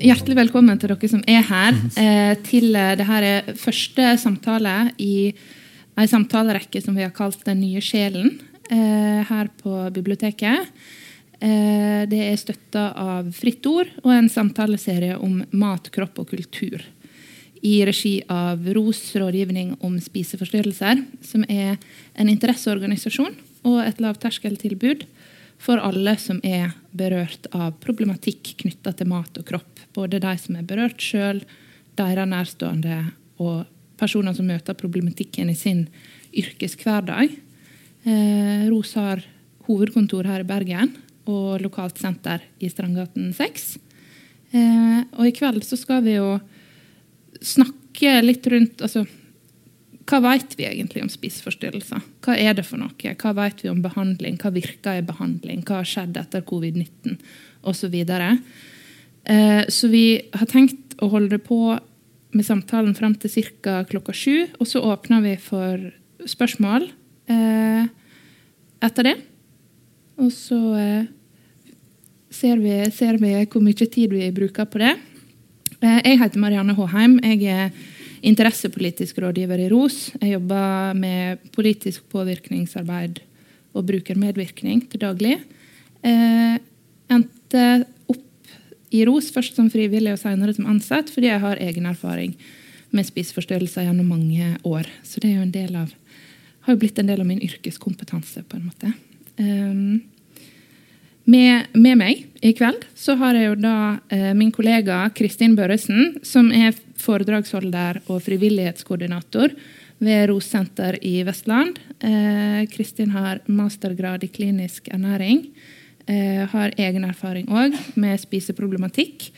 Hjertelig velkommen til dere som er her, eh, til eh, dette første samtale i ei samtalerekke som vi har kalt Den nye sjelen, eh, her på biblioteket. Eh, det er støtta av Fritt Ord og en samtaleserie om mat, kropp og kultur. I regi av ROS rådgivning om spiseforstyrrelser, som er en interesseorganisasjon og et lavterskeltilbud for alle som er berørt av problematikk knytta til mat og kropp. Både de som er berørt sjøl, deres nærstående og personer som møter problematikken i sin yrkeshverdag. Eh, ROS har hovedkontor her i Bergen og lokalt senter i Strandgaten 6. Eh, og i kveld så skal vi jo snakke litt rundt altså, hva vet vi egentlig om spiseforstyrrelser? Hva er det for noe? Hva vet vi om behandling? Hva virker i behandling? Hva har skjedd etter covid-19? Osv. Så, eh, så vi har tenkt å holde på med samtalen fram til ca. klokka sju. Og så åpner vi for spørsmål eh, etter det. Og så eh, ser, vi, ser, vi, hvor mye tid vi bruker på det. Eh, jeg heter Marianne Håheim. Jeg er interessepolitisk rådgiver i ROS. Jeg jobber med politisk påvirkningsarbeid og brukermedvirkning til daglig. Eh, endte opp i ROS først som frivillig og senere som ansatt fordi jeg har egen erfaring med spiseforstyrrelser gjennom mange år. Så det av, har jo blitt en del av min yrkeskompetanse. på en måte. Eh, med, med, meg i kveld så har jeg jo da eh, min kollega Kristin Børresen, som er foredragsholder og frivillighetskoordinator ved Rossenter i Vestland. Eh, Kristin har mastergrad i klinisk ernæring. Eh, har egen erfaring òg med spiseproblematikk.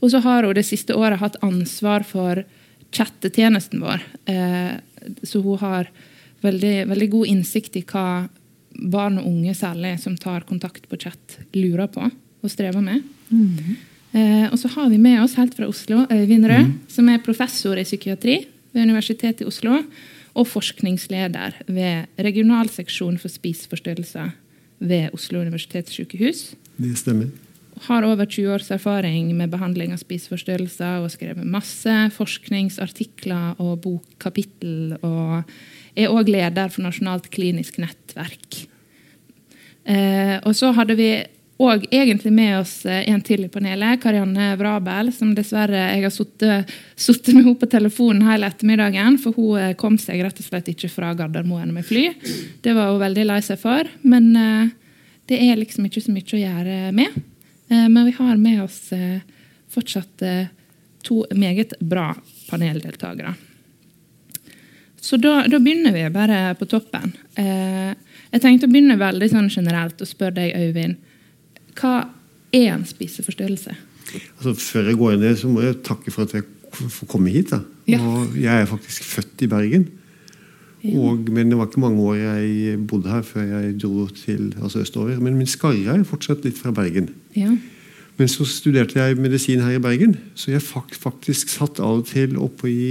Og så har hun det siste året hatt ansvar for chattetjenesten vår. Eh, så hun har veldig, veldig god innsikt i hva barn og unge særlig som tar kontakt på chat, lurer på og strever med. Mm. Eh, og så har vi med oss helt fra Oslo Øyvind Rød, mm. som er professor i psykiatri ved Universitetet i Oslo. Og forskningsleder ved regionalseksjon for spiseforstyrrelser ved Oslo universitetssykehus. Det stemmer. Har over 20 års erfaring med behandling av spiseforstyrrelser og skrevet masse forskningsartikler og bokkapittel. og er òg leder for Nasjonalt klinisk nettverk. Eh, og så hadde vi òg egentlig med oss eh, en til i panelet, Karianne Vrabel, som dessverre jeg har sittet med henne på telefonen hele ettermiddagen, for hun eh, kom seg rett og slett ikke fra Gardermoen med fly. Det var hun veldig lei seg for, men eh, det er liksom ikke så mye å gjøre med. Men vi har med oss fortsatt to meget bra paneldeltakere. Så da, da, begynner vi bare på toppen. Jeg tenkte å begynne veldig sånn generelt og spørre deg, Øyvind. Hva er en spiseforstyrrelse? Altså, før jeg går inn i det, så må jeg takke for at jeg får komme hit. Ja. jeg er faktisk født i Bergen. Og, men det var ikke mange år jeg bodde her før jeg dro til altså østover. Men min skarre er fortsatt litt fra Bergen. Ja. Men så studerte jeg medisin her i Bergen, så jeg faktisk satt av og til oppe i,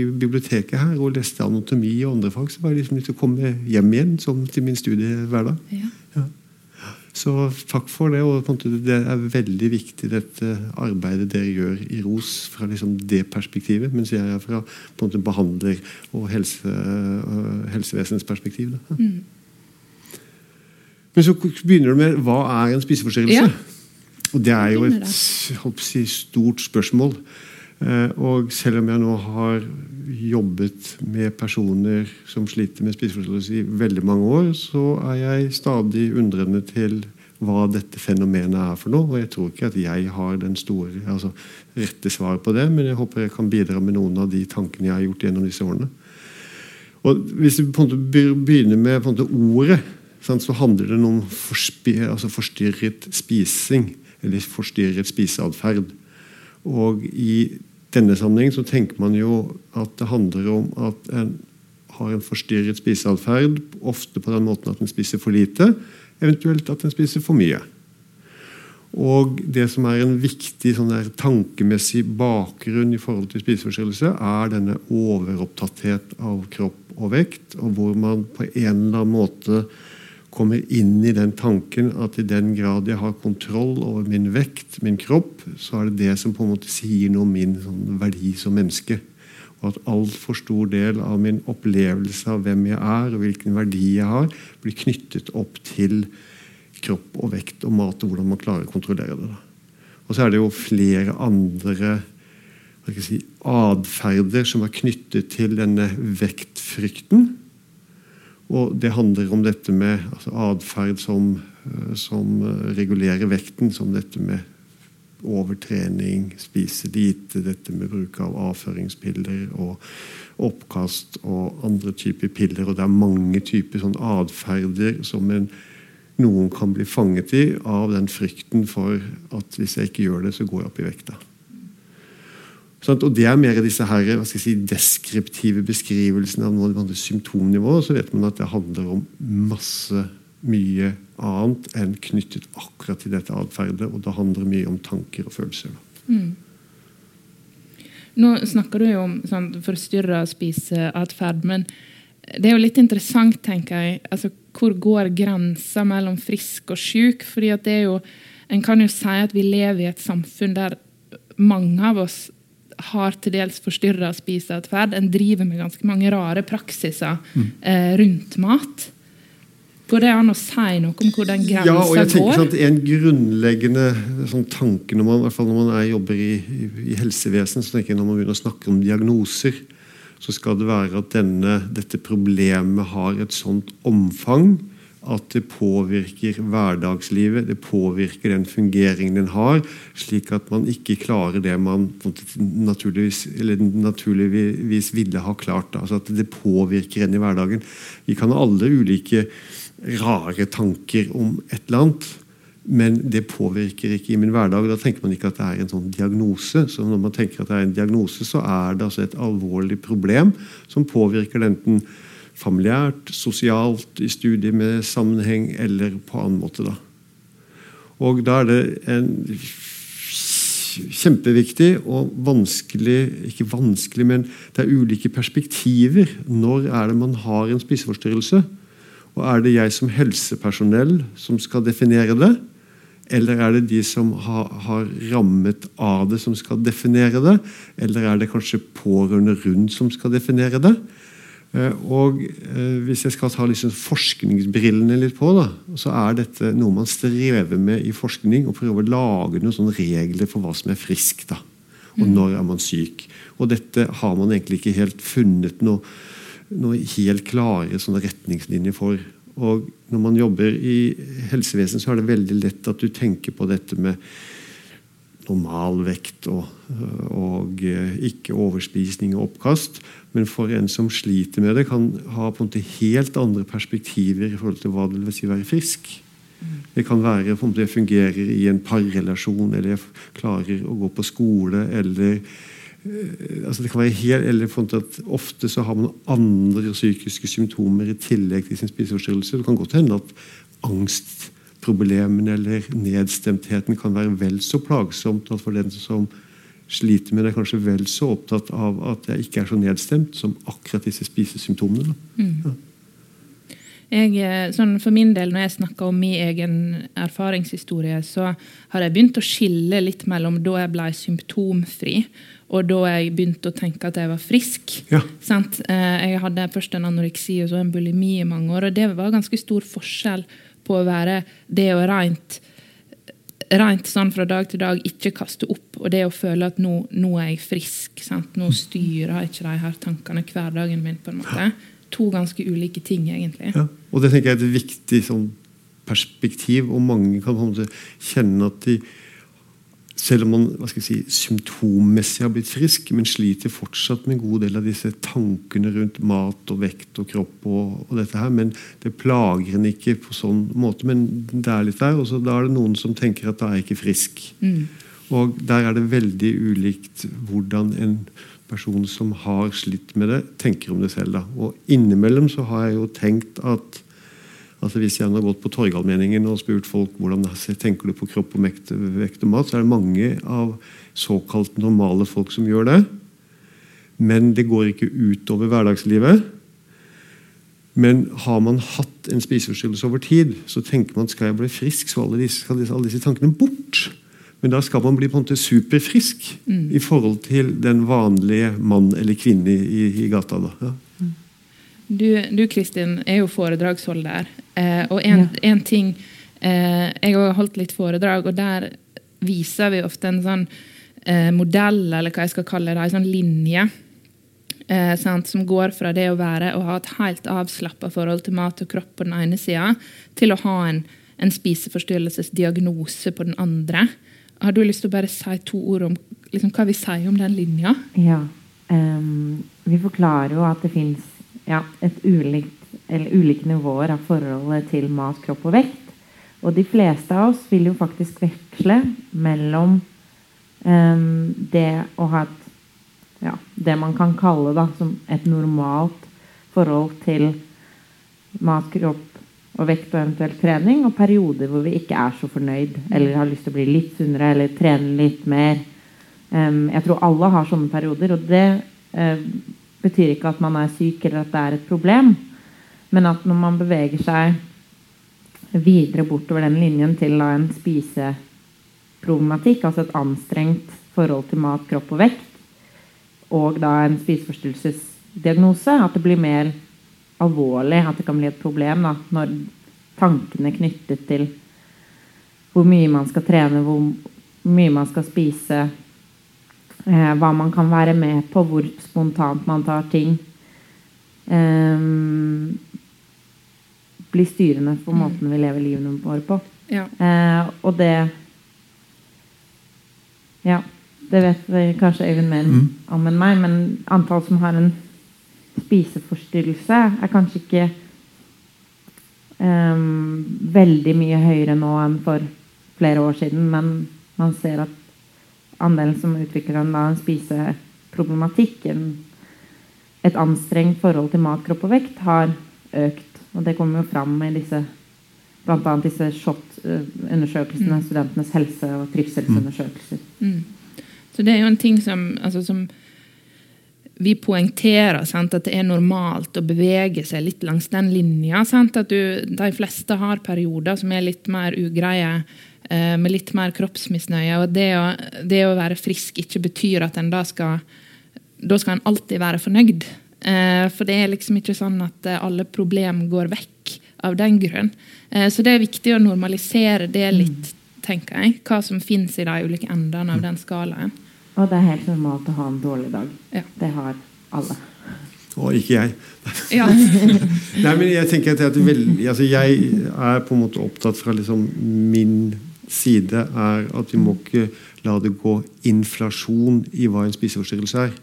i, biblioteket her og leste anatomi og andre fag. Så var det liksom litt å komme hjem igjen som til min studiehverdag. Ja. Så takk for det. og Det er veldig viktig, dette arbeidet dere gjør i ROS fra liksom det perspektivet, mens jeg er fra måte behandler- og helse, uh, helsevesenets perspektiv. Mm. Men så begynner du med hva er en spiseforstyrrelse? Ja. Og det er jo et si, stort spørsmål. Eh, og selv om jeg nå har jobbet med personer som sliter med spiseforstyrrelser i veldig mange år, så er jeg stadig undrende til hva dette fenomenet er for noe. Og jeg tror ikke at jeg har den store, altså, rette svaret på det, men jeg håper jeg kan bidra med noen av de tankene jeg har gjort gjennom disse årene. Og Hvis vi på en måte begynner med på en måte ordet, så handler det om altså forstyrret spising eller forstyrret spiseatferd. Og i denne sammenheng så tenker man jo at det handler om at en har en forstyrret spiseatferd, ofte på den måten at en spiser for lite, eventuelt at en spiser for mye. Og Det som er en viktig sånn der, tankemessig bakgrunn i forhold til spiseforstyrrelse, er denne overopptatthet av kropp og vekt, og hvor man på en eller annen måte kommer inn i den tanken at i den grad jeg har kontroll over min vekt, min kropp, så er det det som på en måte sier noe om min sånn, verdi som menneske. Og at altfor stor del av min opplevelse av hvem jeg er og hvilken verdi jeg har, blir knyttet opp til kropp og vekt og mat og hvordan man klarer å kontrollere det. Og så er det jo flere andre si, som er knyttet til denne vektfrykten. Og det handler om dette med altså som, eh, som, eh, regulerer vekten, som dette med overtrening, spise lite, dette med bruk av avføringspiller og oppkast og andre typer piller. Og det er mange typer sånn atferder som en, noen kan bli fanget i av den frykten for at hvis jeg ikke gjør det, så går jeg opp i vekta. Sånn, og Det er mer disse her, si, deskriptive beskrivelsene av noen av symptomnivåer. Så vet man at det handler om masse mye annet enn knyttet akkurat til dette atferdet. Og det handler mye om tanker og følelser. Mm. Nå snakker du jo om sånn, forstyrra spiseatferd, men det er jo litt interessant, tenker jeg. Altså, hvor går grensa mellom frisk og syk? Fordi En kan jo si at vi lever i et samfunn der mange av oss har til dels forstyrra spiseatferd. En driver med ganske mange rare praksiser mm. eh, rundt mat. Går det an å si noe om hvor den grensa? Ja, og jeg tenker går? at En grunnleggende sånn tanke når man, i hvert fall når man er, jobber i, i, i helsevesenet, så tenker jeg når man begynner å snakke om diagnoser, så skal det være at denne, dette problemet har et sånt omfang at det påvirker hverdagslivet, det påvirker den fungeringen den har, slik at man ikke klarer det man naturligvis, naturligvis ville ha klart. Altså at det påvirker en i hverdagen. Vi kan ha alle ulike rare tanker om et eller annet, men det påvirker ikke i min hverdag. Da tenker man ikke at det er en sånn diagnose. Så når man tenker at det er en diagnose, så er det altså et alvorlig problem som påvirker enten familiært, sosialt, i studie med sammenheng eller på annen måte. Da. Og da er det en kjempeviktig og vanskelig Ikke vanskelig, men det er ulike perspektiver. Når er det man har en spiseforstyrrelse? Og er det jeg som helsepersonell som skal definere det? Eller er det de som har, har, rammet av det, som skal definere det? Eller er det kanskje pårørende rundt som skal definere det? Eh, og eh, Hvis jeg skal ta liksom forskningsbrillene litt på, da, så er dette noe man strever med i forskning. Å prøve å lage noen regler for hva som er friskt. da, Og mm. når er man syk. Og dette har man egentlig ikke helt funnet noe, noe helt klare retningslinjer for. Og når man jobber i helsevesen, så er det veldig lett at du tenker på dette med normalvekt og, og eh, ikke overspisning og oppkast. Men for en som sliter med det, kan ha på en måte helt andre perspektiver i forhold til hva det vil si være frisk. Det kan være om det fungerer i en parrelasjon, eller jeg klarer å gå på skole, eller eh, altså det kan være helt, eller at Ofte så har man andre psykiske symptomer i tillegg til sin spiseforstyrrelse. Det kan godt hende at angst problemene eller nedstemtheten kan være vel så plagsomt at for den som sliter med det, er kanskje vel så opptatt av at jeg ikke er så nedstemt som akkurat disse spisesymptomene. Mm. Ja. Jeg, eh, sånn for min del, Når jeg snakker om min egen erfaringshistorie, så har jeg begynt å skille litt mellom da jeg ble symptomfri, og da jeg begynte å tenke at jeg var frisk. Ja. Eh, jeg hadde først en anoreksi og så en bulimi i mange år, og det var ganske stor forskjell på å være det å rent, rent sånn fra dag til dag ikke kaste opp, og det å føle at nå, nå er jeg frisk. Sant? Nå styrer ikke de her tankene hverdagen min. på en måte. To ganske ulike ting, egentlig. Ja, og det tenker jeg er et viktig sånn, perspektiv, og mange kan kjenne at de selv om man hva skal jeg si, symptommessig har blitt frisk, men sliter fortsatt med en god del av disse tankene rundt mat og vekt og kropp. og, og dette her, Men det plager en ikke på sånn måte. Men det er litt der. og så Da er det noen som tenker at da er jeg ikke frisk. Mm. Og Der er det veldig ulikt hvordan en person som har slitt med det, tenker om det selv. da. Og Innimellom så har jeg jo tenkt at Altså Hvis jeg har gått på Torgallmenningen og spurt folk hvordan tenker du på kropp og vekt, og mat, så er det mange av såkalt normale folk som gjør det. Men det går ikke utover hverdagslivet. Men har man hatt en spiseforstyrrelse over tid, så tenker man skal jeg bli frisk, så alle disse, skal alle disse tankene bort. Men da skal man bli på en måte superfrisk mm. i forhold til den vanlige mann eller kvinne i, i gata. da. Ja. Du, du, Kristin, er jo foredragsholder. Eh, og en, ja. en ting eh, Jeg har holdt litt foredrag, og der viser vi ofte en sånn eh, modell, eller hva jeg skal kalle det, en sånn linje. Eh, sant, som går fra det å være å ha et helt avslappa forhold til mat og kropp på den ene sida, til å ha en, en spiseforstyrrelsesdiagnose på den andre. Har du lyst til å bare si to ord om liksom, hva vi sier om den linja? Ja. Um, vi forklarer jo at det fins ja, et ulikt, ulike nivåer av forholdet til mat, kropp og vekt. Og de fleste av oss vil jo faktisk veksle mellom um, det å ha et ja, det man kan kalle da, som et normalt forhold til mat, kropp og vekt og eventuelt trening, og perioder hvor vi ikke er så fornøyd eller har lyst til å bli litt sunnere eller trene litt mer. Um, jeg tror alle har sånne perioder, og det uh, betyr ikke at man er syk eller at det er et problem, men at når man beveger seg videre bortover den linjen til da, en spiseproblematikk, altså et anstrengt forhold til mat, kropp og vekt, og da en spiseforstyrrelsesdiagnose, at det blir mer alvorlig, at det kan bli et problem da, når tankene knyttet til hvor mye man skal trene, hvor mye man skal spise, eh, hva man kan være med på, hvor spontant man tar ting eh, Blir styrende for mm. måten vi lever livene våre på. Ja. Eh, og det Ja, det vet kanskje Øyvind mer mm. om enn meg, men antall som har en spiseforstyrrelse er kanskje ikke um, veldig mye høyere nå enn for flere år siden, men man ser at andelen som utvikler en, en spiseproblematikk, en, et anstrengt forhold til mat, kropp og vekt, har økt. Og det kommer jo fram i disse bl.a. disse SHoT-undersøkelsene, mm. studentenes helse- og trivselsundersøkelser. Mm. Så det er jo en ting som, altså, som vi poengterer sant, at det er normalt å bevege seg litt langs den linja. Sant, at du, de fleste har perioder som er litt mer ugreie, eh, med litt mer kroppsmisnøye. Og det å, det å, være frisk ikke betyr at en da skal Da skal en alltid være fornøyd. Eh, for det er liksom ikke sånn at eh, alle problem går vekk av den grunn. Eh, så det er viktig å normalisere det litt, tenker jeg. Hva som finnes i de ulike endene av den skalaen. Og det er helt normalt å ha en dårlig dag. Ja. Det har alle. Og ikke jeg. Ja. Nei, men Jeg tenker at vel, altså jeg er på en måte opptatt fra liksom min side er at vi må ikke la det gå inflasjon i hva en spiseforstyrrelse er.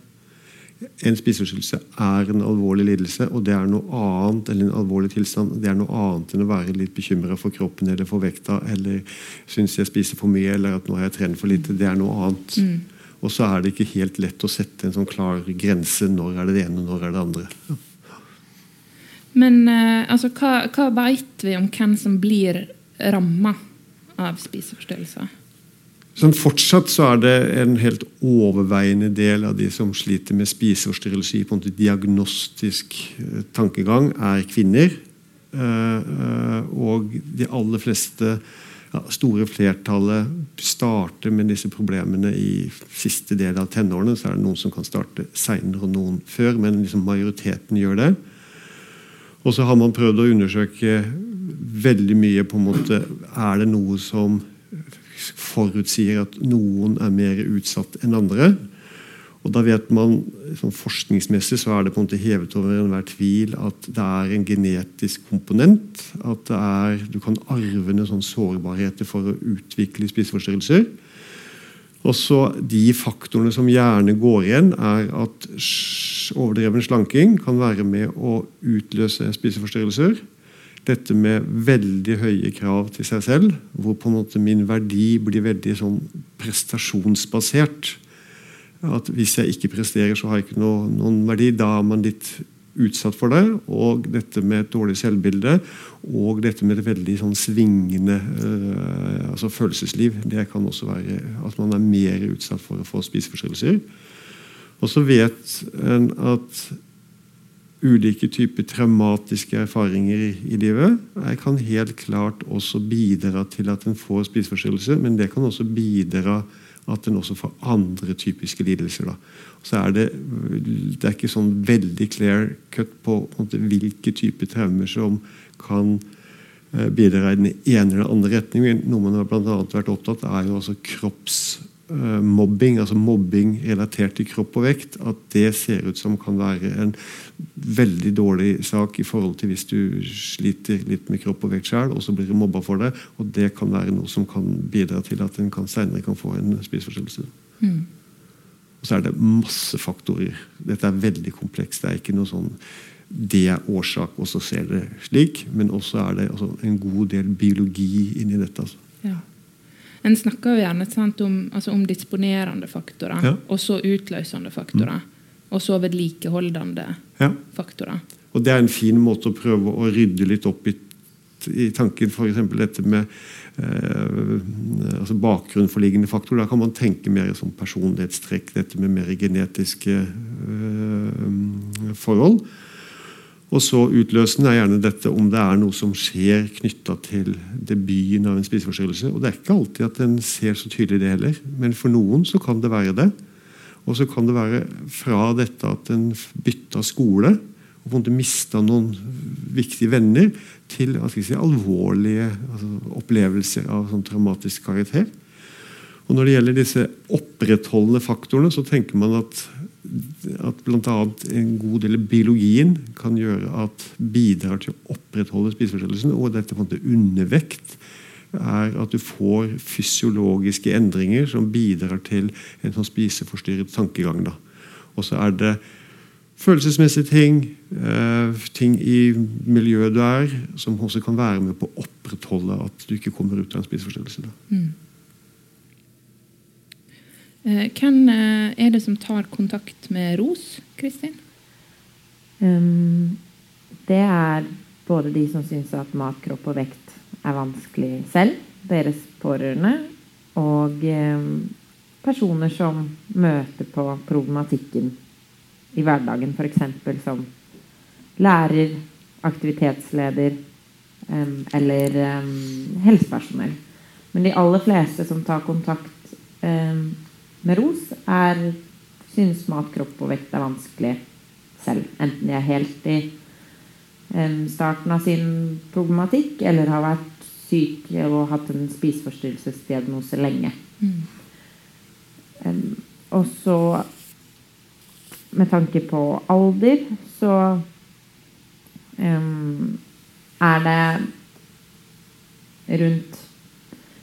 En spiseforstyrrelse er en alvorlig lidelse, og det er noe annet eller en alvorlig tilstand. Det er noe annet enn å være litt bekymra for kroppen eller for vekta eller syns jeg spiser for mye eller at nå har jeg trent for lite. Det er noe annet. Mm. Og så er det ikke helt lett å sette en sånn klar grense. Når er det det ene, og når er det andre. Ja. Men eh, altså, hva, hva vet vi om hvem som blir ramma av spiseforstyrrelser? Sånn fortsatt så er det en helt overveiende del av de som sliter med spiseforstyrrelse i på en diagnostisk eh, tankegang, er kvinner. Eh, og de aller fleste ja, store flertallet starter med disse problemene i siste del av tenårene. Så er det noen som kan starte seinere og noen før, men liksom majoriteten gjør det. Og så har man prøvd å undersøke veldig mye på en måte Er det noe som forutsier at noen er mer utsatt enn andre? Og da vet man, sånn Forskningsmessig så er det på en måte hevet over enhver tvil at det er en genetisk komponent. At er, du kan arve ned sånn sårbarheter for å utvikle spiseforstyrrelser. Også De faktorene som gjerne går igjen, er at overdreven slanking kan være med å utløse spiseforstyrrelser. Dette med veldig høye krav til seg selv, hvor på en måte min verdi blir veldig sånn prestasjonsbasert at hvis jeg ikke presterer, så har jeg ikke noe, noen verdi. Da er man litt utsatt for det. Og dette med et dårlig selvbilde og dette med et veldig sånn svingende øh, altså følelsesliv. Det kan også være at man er mer utsatt for å få spiseforstyrrelser. Og så vet en at ulike typer traumatiske erfaringer i, livet jeg kan helt klart også bidra til at en får spiseforstyrrelse, men det kan også bidra at en også får andre typiske lidelser. Da. Så er det, det er ikke sånn veldig clear cut på, på hvilke typer traumer som kan eh, bidra i den ene eller andre retningen. Noe man har blant annet vært opptatt av, er jo også kroppsmobbing, altså mobbing relatert til kropp og vekt. At det ser ut som kan være en veldig dårlig sak i forhold til hvis du sliter litt med kropp og vekt sjøl, og så blir du mobba for det. Og det kan være noe som kan bidra til at en seinere kan få en spiseforstyrrelse. Mm. Og så er det masse faktorer. Dette er veldig komplekst. Det er ikke noe sånn det er årsak, og så ser det slik. Men også er det altså, en god del biologi inni dette. Altså. Ja. En snakker jo gjerne sant, om, altså, om, disponerende faktorer, ja. og så utløsende faktorer. Mm. Og så vedlikeholdende ja. faktorer. Og Det er en fin måte å prøve å rydde litt opp i, i tanken. F.eks. dette med eh, altså bakgrunnforliggende faktorer. Da kan man tenke mer som personlighetstrekk, dette med mer genetiske eh, forhold. Og så Utløsende er gjerne dette om det er noe som skjer knytta til debuten av en spiseforstyrrelse. Og Det er ikke alltid at en ser så tydelig det heller, men for noen så kan det være det. Og så kan det være fra dette at en bytta skole og på en måte mista noen viktige venner, til si, alvorlige altså, opplevelser av sånn traumatisk karakter. Og Når det gjelder disse opprettholdende faktorene, så tenker man at, at bl.a. en god del av biologien kan gjøre at bidrar til å opprettholde spiseforstyrrelsen. Og dette på undervekt er at du får fysiologiske endringer som bidrar til en sånn spiseforstyrret tankegang. Og så er det følelsesmessige ting, eh, ting i miljøet du er, som også kan være med på å opprettholde at du ikke kommer ut av en spiseforstyrrelse. Mm. Eh, hvem eh, er det som tar kontakt med ROS, Kristin? Um, det er både de som syns at mat, kropp og vekt er vanskelig selv, deres pårørende, og um, personer som møter på problematikken i hverdagen, f.eks. som lærer, aktivitetsleder um, eller helsepersonell. Men de aller fleste som tar kontakt med ROS, er syns mat, kropp og vekt er vanskelig selv. Enten de er helt i starten av sin problematikk eller har vært syk og hatt en spiseforstyrrelsesdiagnose lenge. Mm. og så med tanke på alder, så um, er det rundt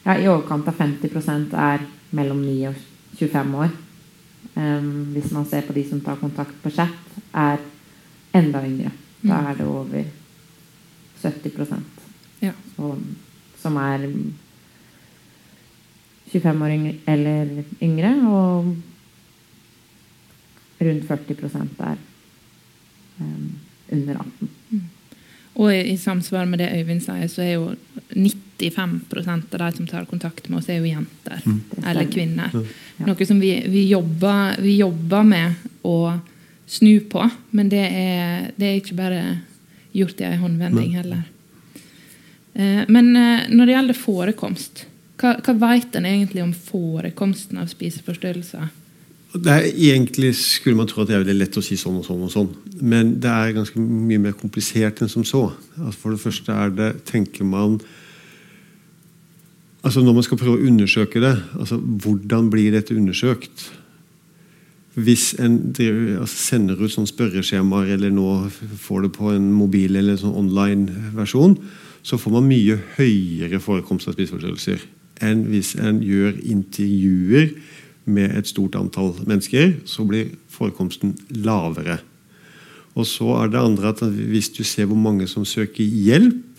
ja, I overkant av 50% er mellom 9 og 25 år. Um, hvis man ser på de som tar kontakt på chat, er enda yngre. Da er det over 70 ja. og, som er 25 år yngre, eller yngre. Og rundt 40 er um, under 18. Mm. Og i, i, samsvar med det Øyvind sier, så er jo 95 av de som tar kontakt med oss, er jo jenter mm. eller kvinner. Ja. Noe som vi, vi, jobber, vi, jobber, med å snu på, men det er, det er ikke bare gjort i en håndvending heller. Eh, men eh, når det gjelder forekomst, hva, hva vet en egentlig om forekomsten av spiseforstyrrelser? Det er Egentlig skulle man tro at det er veldig lett å si sånn og sånn, og sånn, men det er ganske mye mer komplisert enn som så. Altså for det første er det, tenker man altså Når man skal prøve å undersøke det, altså hvordan blir dette undersøkt? Hvis en altså sender ut sånne spørreskjemaer, eller nå får det på en mobil eller en sånn online versjon, så får man mye høyere forekomst av spiseforstyrrelser enn hvis en gjør intervjuer med et stort antall mennesker, så blir forekomsten lavere. Og så er det andre at Hvis du ser hvor mange som søker hjelp,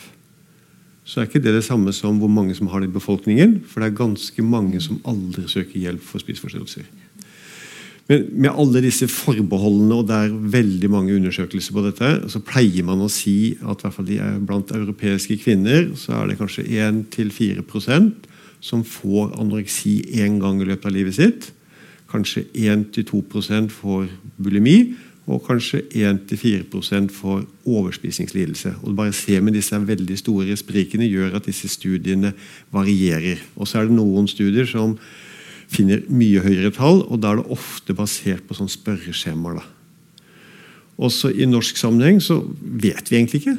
så er ikke det det samme som hvor mange som har det i befolkningen. For det er ganske mange som aldri søker hjelp for spiseforstyrrelser. Men med alle disse forbeholdene, og det er veldig mange undersøkelser på dette, så pleier man å si at blant europeiske kvinner så er det kanskje 1-4% som får anoreksi én gang i løpet av livet sitt. Kanskje 1-2% får bulimi, og kanskje 1-4% får overspisingslidelse. Og bare se med disse veldig store sprikene gjør at disse studiene varierer. Og så er det noen studier som finner mye høyere tall, og da er det ofte basert på sånn spørreskjemaer. Også i norsk sammenheng så vet vi egentlig ikke.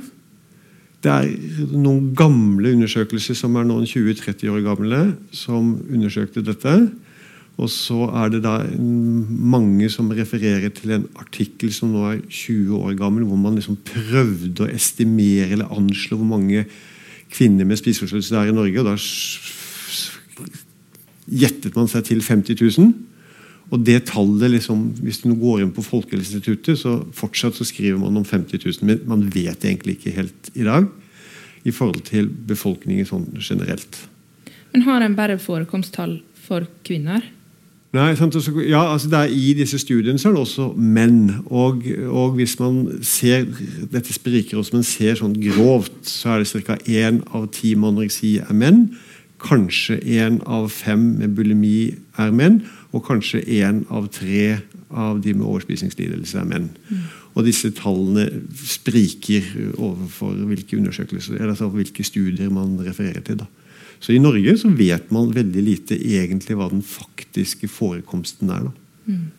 Det er noen gamle undersøkelser som er noen 20-30 år gamle, som undersøkte dette. Og så er det da mange som refererer til en artikkel som nå er 20 år gammel, hvor man liksom prøvde å estimere eller anslå hvor mange kvinner med spiseforstyrrelse det er i Norge. og Da gjettet man seg til 50 000. Og det tallet, liksom, Hvis du går inn på Folkehelseinstituttet, så fortsatt så skriver man om 50 000. Men man vet egentlig ikke helt i dag i forhold til befolkningen sånn generelt. Men har en bare forekomsttall for kvinner? Nei, ja, altså er I disse studiene så er det også menn. Og, og hvis man ser dette spriker også, men ser sånn grovt, så er det ca. én av ti med anoreksi er menn. Kanskje én av fem med bulimi er menn. Og kanskje én av tre av de med overspisingslidelse er menn. Mm. Og disse tallene spriker overfor hvilke undersøkelser, eller altså hvilke studier man refererer til. da. Så I Norge så vet man veldig lite egentlig hva den faktiske forekomsten er. Mm.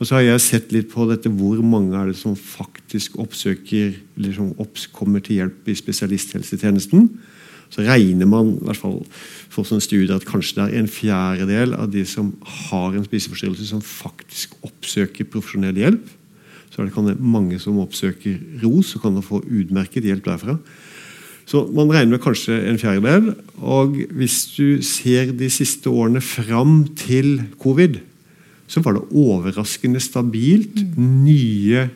Og så har jeg sett litt på dette, Hvor mange er det som faktisk oppsøker eller som kommer til hjelp i spesialisthelsetjenesten? Så regner man i hvert fall for sånne studier at kanskje det er en fjerdedel av de som har en spiseforstyrrelse, som faktisk oppsøker profesjonell hjelp. Så er det, kan det mange som oppsøker ROS og kan få utmerket hjelp derfra. Så man regner med kanskje en fjerdedel. Og hvis du ser de siste årene fram til covid, så var det overraskende stabilt nye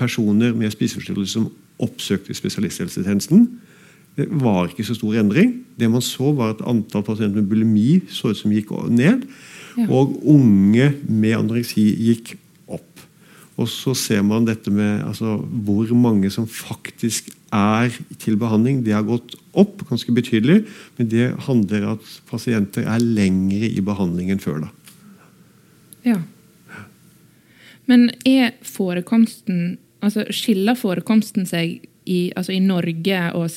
personer med spiseforstyrrelse som oppsøkte spesialisthelsetjenesten. Det var ikke så stor endring. Det man så, var at antall pasienter med bulimi så ut som gikk ned. Ja. Og unge med anoreksi gikk og så ser man dette med altså, hvor mange som faktisk er til behandling. Det har gått opp ganske betydelig, men det handler at pasienter er lengre i behandling enn før. da. Ja. Men er forekomsten altså Skiller forekomsten seg i, altså i Norge og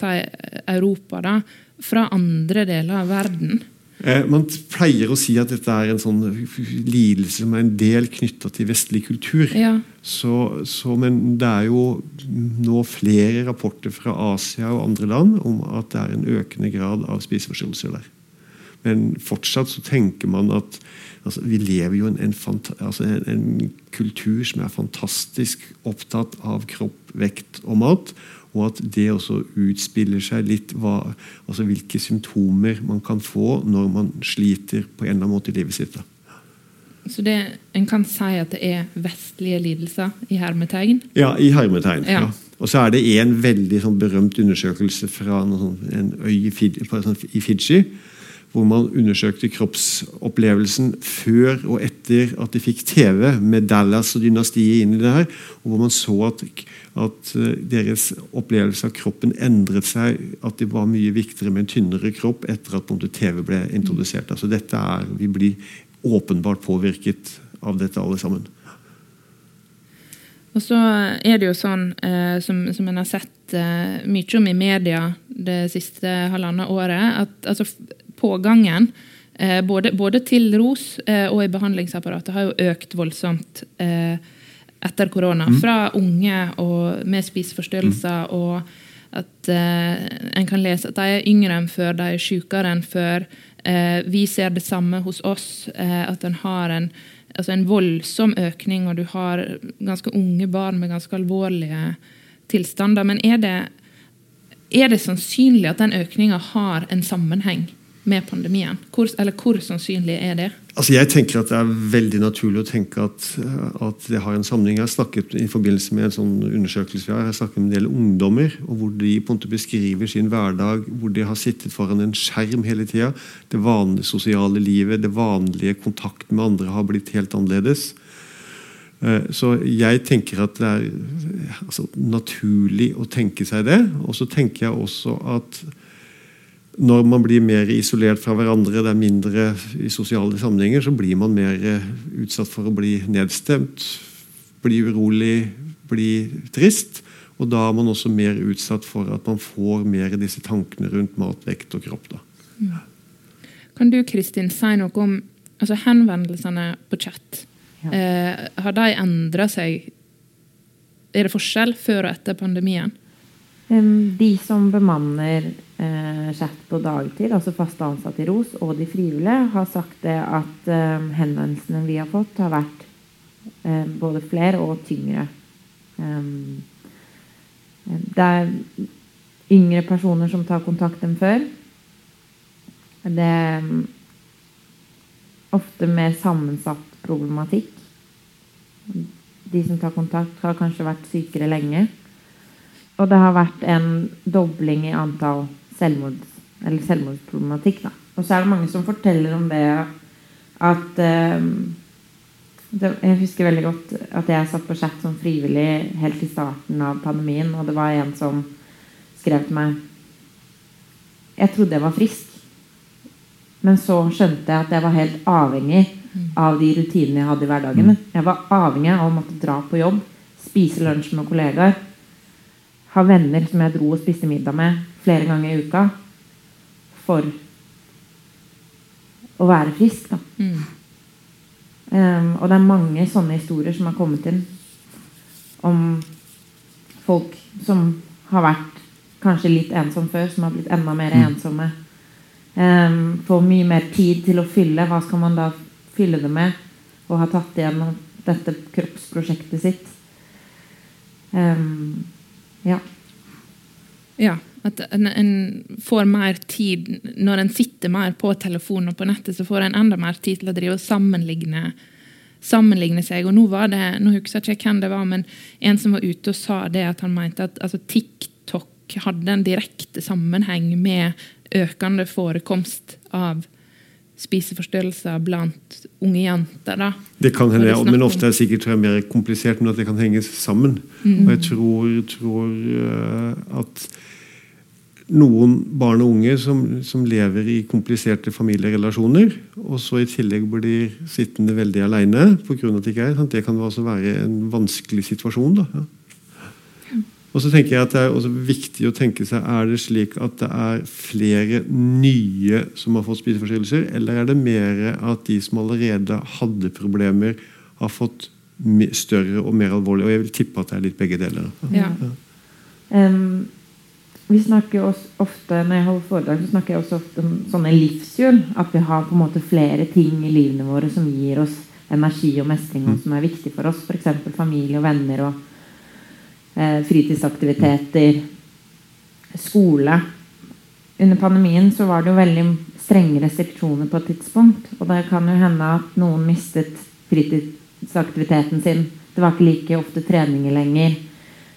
Europa da, fra andre deler av verden? Eh, man pleier å si at dette er en sånn lidelse som er en del knytta til vestlig kultur. Ja. Så, så, men det er jo nå flere rapporter fra Asia og andre land om at det er en økende grad av spiseforstyrrelser der. Men fortsatt så tenker man at altså, vi lever jo i en, en, altså en, en kultur som er fantastisk opptatt av kropp, vekt og mat. Og at det også utspiller seg litt hva, altså hvilke symptomer man kan få når man sliter på en eller annen måte i livet sitt. Så det, en kan si at det er vestlige lidelser i hermetegn? Ja, i hermetegn. Ja. ja. Og så er det en veldig sånn, berømt undersøkelse fra sånn, en øy i Fiji hvor man undersøkte kroppsopplevelsen før og etter at de fikk TV, med Dallas og dynastiet inn i det her. og Hvor man så at, at, eh, deres opplevelse av kroppen endret seg. At det var mye viktigere med en tynnere kropp etter at TV ble introdusert. Altså dette er, Vi blir åpenbart påvirket av dette, alle sammen. Og så er det jo sånn, eh, som, som en har sett eh, mye om i media det siste halvannet året, at altså, pågangen eh, både, både, til ROS eh, og i behandlingsapparatet har jo økt voldsomt eh, etter korona. Mm. Fra unge og med spiseforstyrrelser mm. og at eh, en kan lese at de er yngre enn før, de er sykere enn før. Eh, vi ser det samme hos oss, eh, at en har en, altså en voldsom økning, og du har ganske unge barn med ganske alvorlige tilstander. Men er det, er det sannsynlig at den økninga har en sammenheng? Med pandemien? Hvor, eller hvor sannsynlig er det? Altså jeg tenker at Det er veldig naturlig å tenke at, at det har en sammenheng. Jeg har snakket i forbindelse med en sånn undersøkelse vi har, jeg har snakket med en del ungdommer, og hvor de på en måte beskriver sin hverdag, hvor de har sittet foran en skjerm hele tida. Det vanlige sosiale livet, det vanlige kontakten med andre har blitt helt annerledes. Eh, så jeg tenker at det er altså, naturlig å tenke seg det. Og så tenker jeg også at når man blir mer isolert fra hverandre, det er mindre i sosiale sammenhenger, så blir man mer eh, utsatt for å bli nedstemt. bli urolig, bli trist. Og da er man også mer utsatt for at man får mer disse tankene rundt mat, vekt og kropp. Da. Kan du Kristin, si noe om altså henvendelsene på chat? Ja. Eh, har de endra seg? Er det forskjell før og etter pandemien? De som bemanner eh, chat på dagtid, altså fast ansatte i ROS, og de frivillige, har sagt det at eh, henvendelsene vi har fått, har vært eh, både flere og tyngre. Det er yngre personer som tar kontakt enn før. Det er ofte mer sammensatt problematikk. De som tar kontakt, har kanskje vært sykere lenge. Og det har vært en dobling i antall selvmords, selvmordsproblematikk. Da. Og så er det mange som forteller om det at eh, det, Jeg husker veldig godt at jeg satt på chat som frivillig helt i starten av pandemien, og det var en som skrev til meg Jeg trodde jeg var frisk, men så skjønte jeg at jeg var helt avhengig av de rutinene jeg hadde i hverdagen. Jeg var avhengig av å måtte dra på jobb, spise lunsj med kollegaer har venner som jeg dro og spiste middag med flere ganger i uka for å være frisk. Da. Mm. Um, og det er mange sånne historier som har kommet inn om folk som har vært kanskje litt ensom før, som har blitt enda mer mm. ensomme. Um, får mye mer tid til å fylle. Hva skal man da fylle det med? Og har tatt igjennom dette kroppsprosjektet sitt. Um, ja. Ja. At en, en, får mer tid Når en sitter mer på telefonen og på nettet, så får en enda mer tid til å drive og sammenligne, sammenligne seg. Og nå var det, nå husker jeg ikke hvem det var, men en som var ute og sa det at han mente at altså, TikTok hadde en direkte sammenheng med økende forekomst av spiseforstyrrelser blant unge jenter. Da. Det kan hende, men ofte er det sikkert mer komplisert, men at det kan henges sammen. Mm. Og jeg tror, tror uh, at noen barn og unge som, som, lever i kompliserte familierelasjoner, og så i tillegg blir sittende veldig aleine pga. at det ikke er, det kan også være en vanskelig situasjon. da, ja. Og så tenker jeg at Det er også viktig å tenke seg er det slik at det er flere nye som har fått spiseforstyrrelser, eller er det mer at de som allerede hadde problemer, har fått større og mer alvorlig? Og jeg vil tippe at det er litt begge deler. Ja. Ja. Um, vi snakker også ofte, Når jeg holder foredrag, så snakker jeg også ofte om sånne livshjul. At vi har på en måte flere ting i livene våre som gir oss energi og mestring, og mm. som er viktig for oss. F.eks. familie og venner. og fritidsaktiviteter, skole. Under pandemien så var det jo veldig strenge restriksjoner på et tidspunkt. Og det kan jo hende at noen mistet fritidsaktiviteten sin. Det var ikke like ofte treninger lenger.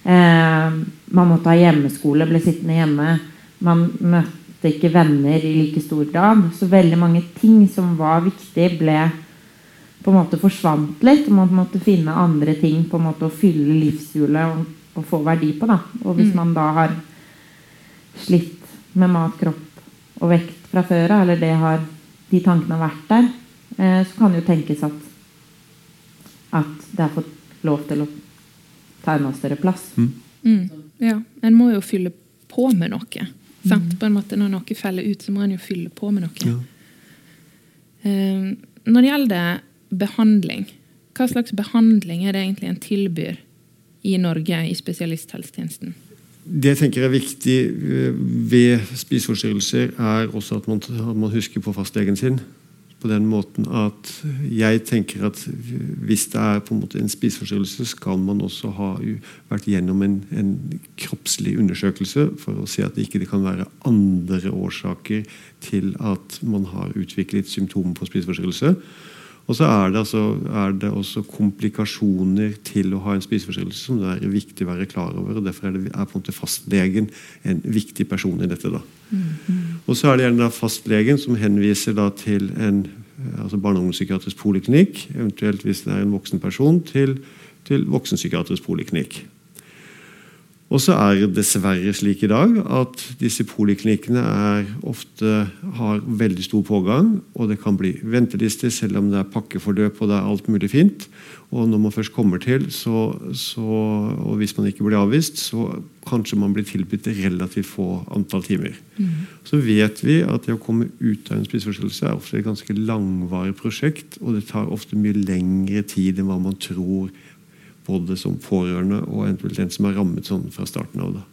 Eh, man måtte ha hjemmeskole, ble sittende hjemme. Man møtte ikke venner i like stor grad. Så veldig mange ting som var viktig, ble på en måte forsvant litt. Man måtte finne andre ting på en måte å fylle livshjulet å få verdi på. Da. Og hvis mm. man da har slitt med mat, kropp og vekt fra før av, eller det har, de tankene har vært der, eh, så kan det jo tenkes at, at det har fått lov til å ta enda større plass. Mm. Mm. Ja, En må jo fylle på med noe. Sant? Mm. På en måte Når noe feller ut, så må en jo fylle på med noe. Ja. Eh, når det gjelder behandling, hva slags behandling er det egentlig en tilbyr i Norge i spesialisthelsetjenesten? Det jeg tenker er viktig eh, ved spiseforstyrrelser, er også at man, at man husker på fastlegen sin. På den måten at jeg tenker at hvis det er på en måte en spiseforstyrrelse, skal man også ha vært gjennom en, en, kroppslig undersøkelse for å se at det ikke kan være andre årsaker til at man har utviklet symptomer på spiseforstyrrelse. Og så er det, altså, er det, også komplikasjoner til å ha en spiseforstyrrelse som det er viktig å være klar over. og Derfor er, det, er på en måte fastlegen en viktig person i dette. da. Mm. Og så er det gjerne fastlegen som henviser da til en altså barne- og ungdomspsykiatrisk poliklinikk, eventuelt hvis det er en voksen person, til, til voksenpsykiatrisk poliklinikk. Og så er det dessverre slik i dag at disse poliklinikkene er ofte har veldig stor pågang, og det kan bli ventelister selv om det er pakkeforløp og det er alt mulig fint. Og når man først kommer til, så, så, og hvis man ikke blir avvist, så kanskje man blir tilbudt relativt få antall timer. Mm. Så vet vi at det å komme ut av en spiseforstyrrelse er ofte et ganske langvarig prosjekt, og det tar ofte mye lengre tid enn hva man tror både som pårørende og eventuelt en som er rammet sånn fra starten av. da.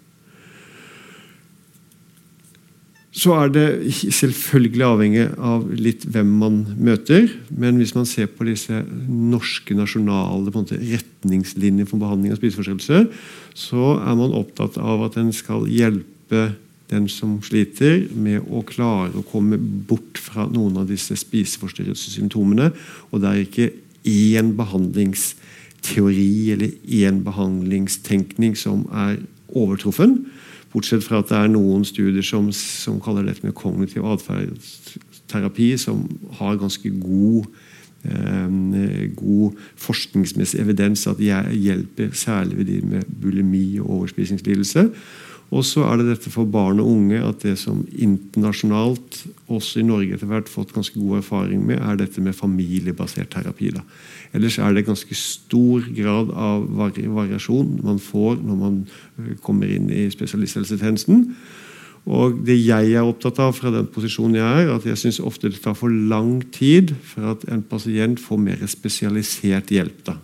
Så er det selvfølgelig avhengig av litt hvem man møter. Men hvis man ser på disse norske nasjonale retningslinjer for behandling av spiseforstyrrelser, så er man opptatt av at en skal hjelpe den som sliter, med å klare å komme bort fra noen av disse spiseforstyrrelsessymptomene. Og det er ikke én behandlings teori eller én behandlingstenkning som er overtruffen. Bortsett fra at det er noen studier som, som kaller dette med kognitiv atferdsterapi, som har ganske god, eh, god forskningsmessig evidens at de hjelper særlig ved de med bulimi og overspisingslidelse. Og så er det dette for barn og unge at det som internasjonalt, også i Norge etter hvert, fått ganske god erfaring med, er dette med familiebasert terapi. Da. Ellers er det ganske stor grad av variasjon man får når man øh, kommer inn i spesialisthelsetjenesten. Og det jeg er opptatt av fra den posisjonen jeg er, at jeg syns ofte det tar for lang tid for at en pasient får mer spesialisert hjelp. da.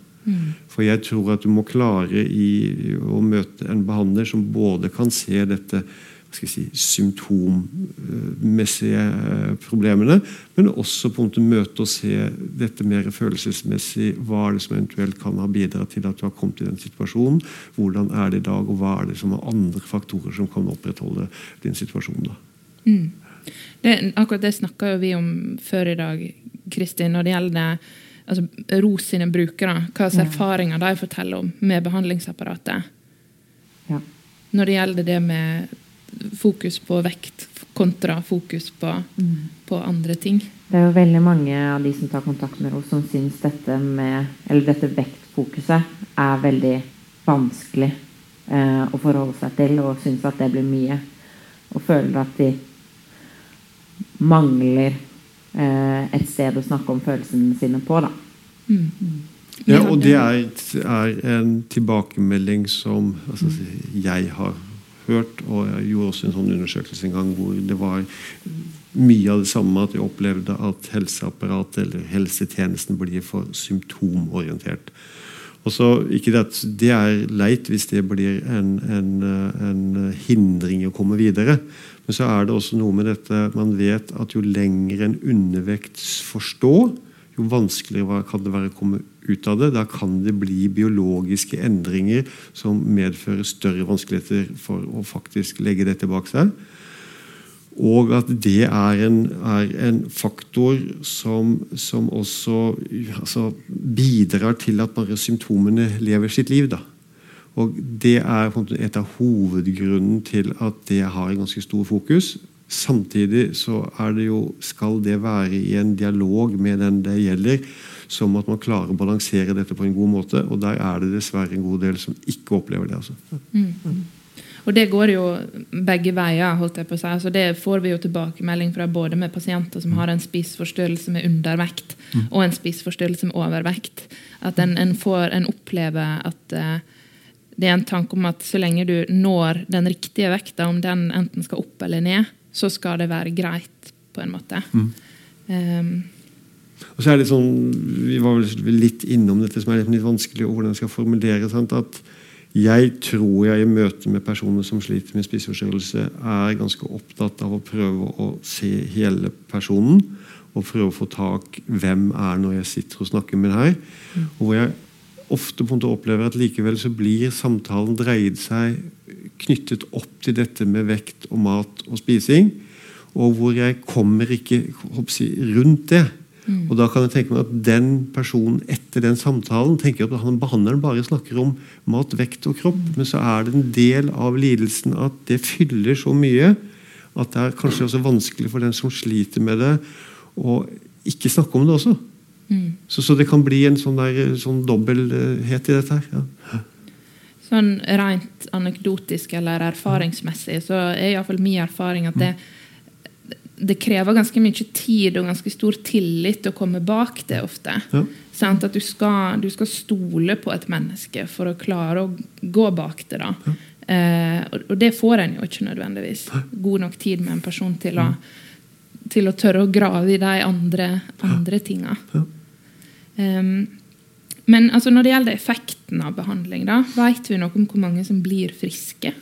For jeg tror at du må klare i, å møte en behandler som både kan se dette si, symptommessige eh, problemene, men også på en måte møte og se dette mer følelsesmessig. Hva er det som eventuelt kan ha bidratt til at du har kommet i den situasjonen? Hvordan er det i dag, og hva er det som er andre faktorer som kan opprettholde din situasjon? da? Mm. Det, akkurat det snakka vi om før i dag, Kristin, når det gjelder altså, ROS sine brukere, hva slags erfaringer de forteller om med behandlingsapparatet. Ja. Når det gjelder det med fokus på vekt kontra fokus på, mm. på, andre ting. Det er jo veldig mange av de som tar kontakt med ROS, som syns dette med, eller dette vektfokuset er veldig vanskelig eh, å forholde seg til, og syns at det blir mye. Og føler at de mangler et sted å snakke om følelsene sine på. da. Mm. Ja, og det er, er, en tilbakemelding som altså, jeg har hørt, og jeg gjorde også en sånn undersøkelse en gang hvor det var mye av det samme at jeg opplevde at helseapparatet eller helsetjenesten blir for symptomorientert. Og så, ikke det, at det er leit hvis det blir en, en, en hindring i å komme videre. Men så er det også noe med dette man vet at jo lenger en undervekt forstår, jo vanskeligere kan det være å komme ut av det. Da kan det bli biologiske endringer som medfører større vanskeligheter for å faktisk legge dette bak seg. Og at det er en, er en faktor som, som også altså, bidrar til at bare symptomene lever sitt liv. da. Og Det er et av hovedgrunnen til at det har en ganske stor fokus. Samtidig så er det jo, skal det være i en dialog med den det gjelder, som at man klarer å balansere dette på en god måte. Og der er det dessverre en god del som ikke opplever det. altså. Mm. Og det går jo begge veier. holdt jeg på å si. Altså det får vi jo tilbakemelding fra både med pasienter som har en spiseforstyrrelse med undervekt, mm. og en spiseforstyrrelse med overvekt. At en, en, får, en opplever at uh, det er en tanke om at så lenge du når den riktige vekta, om den enten skal opp eller ned, så skal det være greit, på en måte. Mm. Um, og så er det sånn, Vi var vel litt innom dette som er litt vanskelig, og hvordan jeg skal formulere sant, at jeg tror jeg i møte med personer som sliter med spiseforstyrrelse, er ganske opptatt av å prøve å se hele personen. Og prøve å få tak hvem er når jeg sitter og snakker med deg. Mm. Og hvor jeg ofte på en måte opplever at likevel så blir samtalen dreid seg knyttet opp til dette med vekt og mat og spising. Og hvor jeg kommer ikke hoppsi, rundt det. Mm. Og da kan jeg tenke meg at den personen etter den samtalen tenker at han behandleren bare snakker om mat, vekt og kropp, mm. men så er det en del av lidelsen at det fyller så mye at det er kanskje også vanskelig for den som sliter med det, å ikke snakke om det også. Mm. Så, så, det kan bli en sånn, der, sånn dobbelthet i dette her. Ja. sånn rent anekdotisk eller erfaringsmessig så er iallfall min erfaring at det, det krever ganske mye tid og ganske stor tillit å komme bak det ofte. Ja. Sant? At du skal, du skal stole på et menneske for å klare å gå bak det. da. Eh, og, og det får en jo ikke nødvendigvis. God nok tid med en person til å, til å tørre å grave i de andre, andre tinga. Ja. Um, men altså, når det gjelder effekten av behandling, da, vet vi noe om hvor mange som blir friske?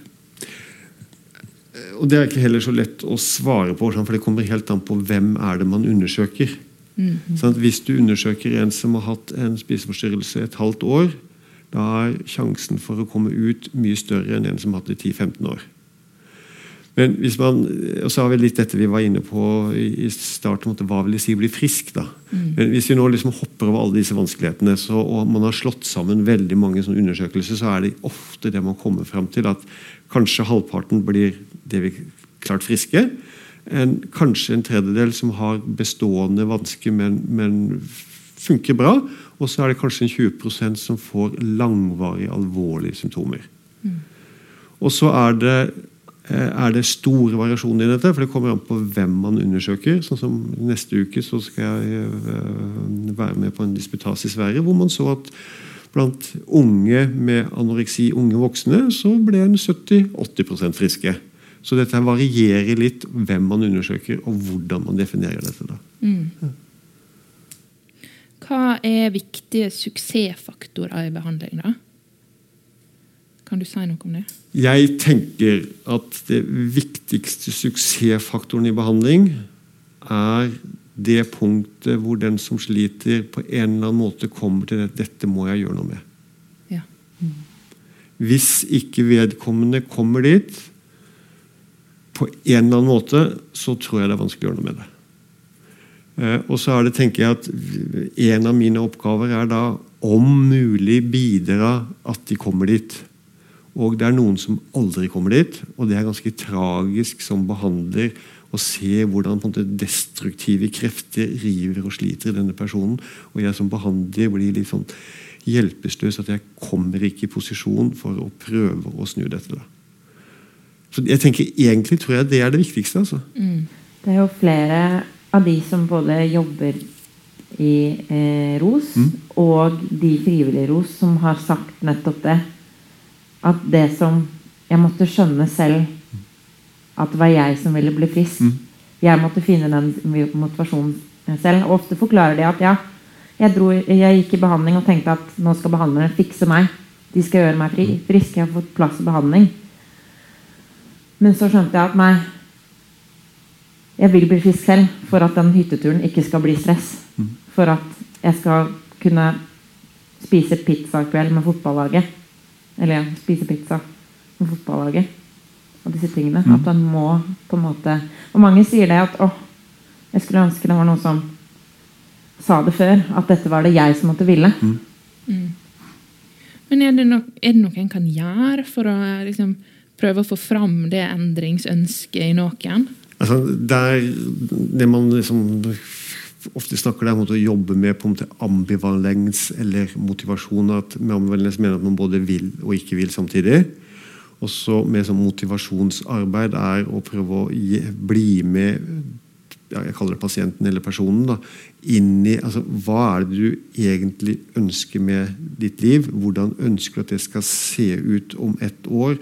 Og Det er ikke heller så lett å svare på, for det kommer helt an på hvem er det man undersøker. Sånn hvis du undersøker en som har hatt en spiseforstyrrelse et halvt år, da er sjansen for å komme ut mye større enn en som har hatt det i 10-15 år. Men hvis man, og så har vi litt dette vi var inne på i starten, hva vil det si å bli frisk? da? Men Hvis vi nå liksom hopper over alle disse vanskelighetene, så, og man har slått sammen veldig mange sånne undersøkelser, så er det ofte det man kommer fram til, at kanskje halvparten blir det vi klart friske. En, kanskje en tredjedel som har bestående vansker, men, men funker bra. Og så er det kanskje en 20% som får langvarige, alvorlige symptomer. Og så er det, er det store variasjoner i dette, for det kommer an på hvem man undersøker. sånn som Neste uke så skal jeg eh, være med på en disputas i Sverige, hvor man så at blant unge med anoreksi, unge voksne, så ble en 70-80% friske. Så dette varierer litt hvem man undersøker, og hvordan man definerer dette. da. Hva er viktige suksessfaktorer i behandling? da? Kan du si noe om det? Jeg tenker at det viktigste suksessfaktoren i behandling er det punktet hvor den som sliter, på en eller annen måte kommer til at 'dette må jeg gjøre noe med'. Ja. Hvis ikke vedkommende kommer dit på en eller annen måte, så tror jeg det er vanskelig å gjøre noe med det. Eh, og så er det, tenker jeg at En av mine oppgaver er da om mulig bidra at de kommer dit. Og det er noen som aldri kommer dit, og det er ganske tragisk som behandler å se hvordan på en måte destruktive krefter river og sliter i denne personen. Og jeg som behandler blir litt sånn hjelpeløs at jeg kommer ikke i posisjon for å prøve å snu dette. da. Så jeg tenker Egentlig tror jeg det er det viktigste. altså. Det er jo flere av de som både jobber i eh, ROS og de frivillige i ROS som har sagt nettopp det. At det som jeg måtte skjønne selv at det var jeg som ville bli frisk. Jeg måtte finne den motivasjonen selv. Og ofte forklarer de at ja, jeg, dro, jeg gikk i behandling og tenkte at nå skal behandlerne fikse meg. De skal gjøre meg fri, frisk. Jeg har fått plass i behandling. Men så skjønte jeg at nei, jeg vil bli frisk selv for at den hytteturen ikke skal bli stress. For at jeg skal kunne spise pizza i kveld med fotballaget. Eller ja, spise pizza med fotballaget. Og disse tingene. At man må på en måte Og mange sier det at å, jeg skulle ønske det var noen som sa det før. At dette var det jeg som måtte ville. Men er det, nok, er det noe en kan gjøre for å liksom, prøve å få fram det endringsønsket i noen? Altså, det, er, det man liksom ofte snakker der om å jobbe med på ambivalens eller motivasjon. at Med ambivalens mener at man både vil og ikke vil samtidig. Og så med sånn motivasjonsarbeid er å prøve å bli med ja, jeg kaller det pasienten eller personen, da, inn i altså, hva er det du egentlig ønsker med ditt liv? Hvordan ønsker du at det skal se ut om ett år?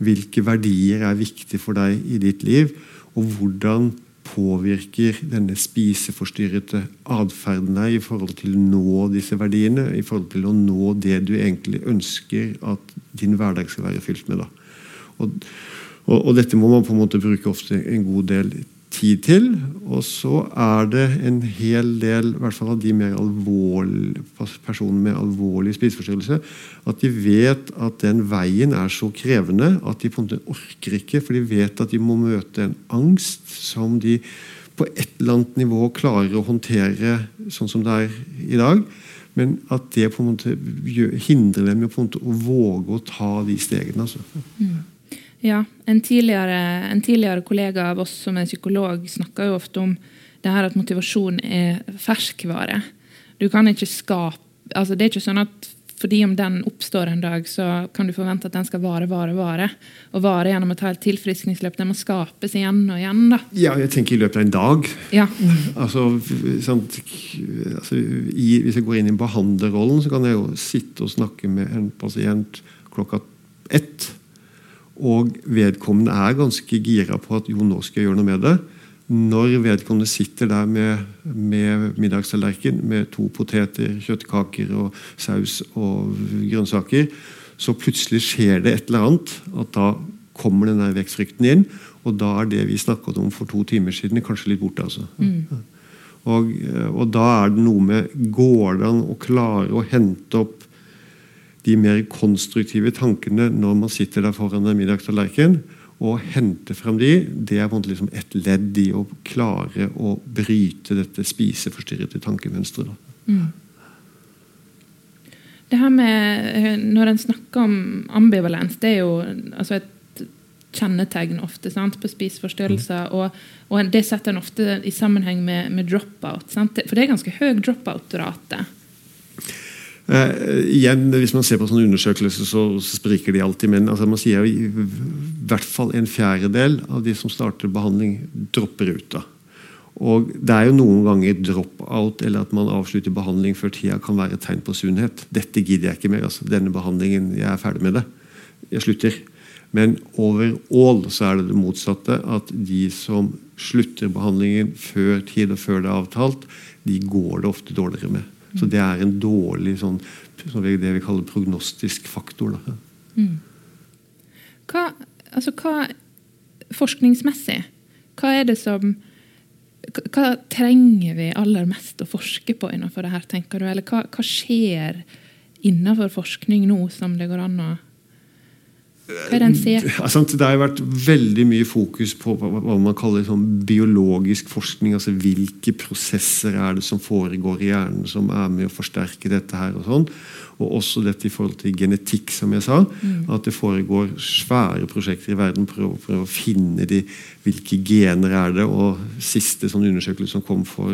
Hvilke verdier er viktige for deg i ditt liv? Og hvordan påvirker denne spiseforstyrrete atferden deg i forhold til å nå disse verdiene? I forhold til å nå det du egentlig ønsker at din hverdag skal være fylt med? Og, og, og dette må man på en måte bruke ofte en god del tid til. Og så er det en hel del, i hvert fall av de mer alvorlige personene med alvorlig spiseforstyrrelse, at de vet at den veien er så krevende at de på en måte orker ikke, for de vet at de må møte en angst som de på et eller annet nivå klarer å håndtere sånn som det er i dag. Men at det på en måte hindrer dem måte å våge å ta de stegene. altså. Ja, en tidligere, en tidligere, kollega av oss som er psykolog, snakker jo ofte om det her at motivasjon er ferskvare. Du kan ikke skape altså Det er ikke sånn at fordi om den oppstår en dag, så kan du forvente at den skal vare, vare, vare. Og vare gjennom et helt tilfriskningsløp. Den må skapes igjen og igjen. da. Ja, jeg tenker i løpet av en dag. Ja. Altså, sant, altså i, Hvis jeg går inn i behandlerrollen, så kan jeg jo sitte og snakke med en pasient klokka ett. Og vedkommende er ganske gira på at jo, nå skal jeg gjøre noe med det. Når vedkommende sitter der med, med middagstallerken med to poteter, kjøttkaker og saus og grønnsaker, så plutselig skjer det et eller annet. At da kommer den der vekstfrykten inn. Og da er det vi snakket om for to timer siden, kanskje litt borte. altså. Mm. Og, og, da er det noe med Går det an å klare å hente opp de mer konstruktive tankene når man sitter der foran en middagstallerken? Å hente frem de, det er liksom et ledd i å klare å bryte dette spiseforstyrrede tankemønsteret. Mm. Det her med, eh, Når en snakker om ambivalens, det er jo altså et kjennetegn ofte sant, på spiseforstyrrelser. Mm. Og, og, det setter en ofte i sammenheng med, med drop-out. For det er ganske høy drop-out-rate. Uh, igjen, Hvis man ser på sånne undersøkelser, så, så spriker de alltid. Men altså, man sier i hvert fall en fjerdedel av de som starter behandling, dropper ut. da. Og Det er jo noen ganger drop-out eller at man avslutter behandling før tida kan være et tegn på sunnhet. Dette gidder jeg ikke mer. altså Denne behandlingen, jeg er ferdig med det. Jeg slutter. Men overall så er det det motsatte. At de som slutter behandlingen før tid og før det er avtalt, de går det ofte dårligere med. Så det er en dårlig sånn, det vi kaller prognostisk faktor. Mm. Hva, altså, hva, forskningsmessig, hva er det som hva trenger vi aller mest å forske på innenfor det her, tenker du? Eller hva, hva skjer innenfor forskning nå som det går an å det har vært veldig mye fokus på hva man kaller sånn biologisk forskning. altså Hvilke prosesser er det som foregår i hjernen som er med å forsterke dette. her Og sånn. Og også dette i forhold til genetikk, som jeg sa. Mm. At det foregår svære prosjekter i verden for å, for å finne de, hvilke gener er det. Og siste sånn undersøkelse som kom for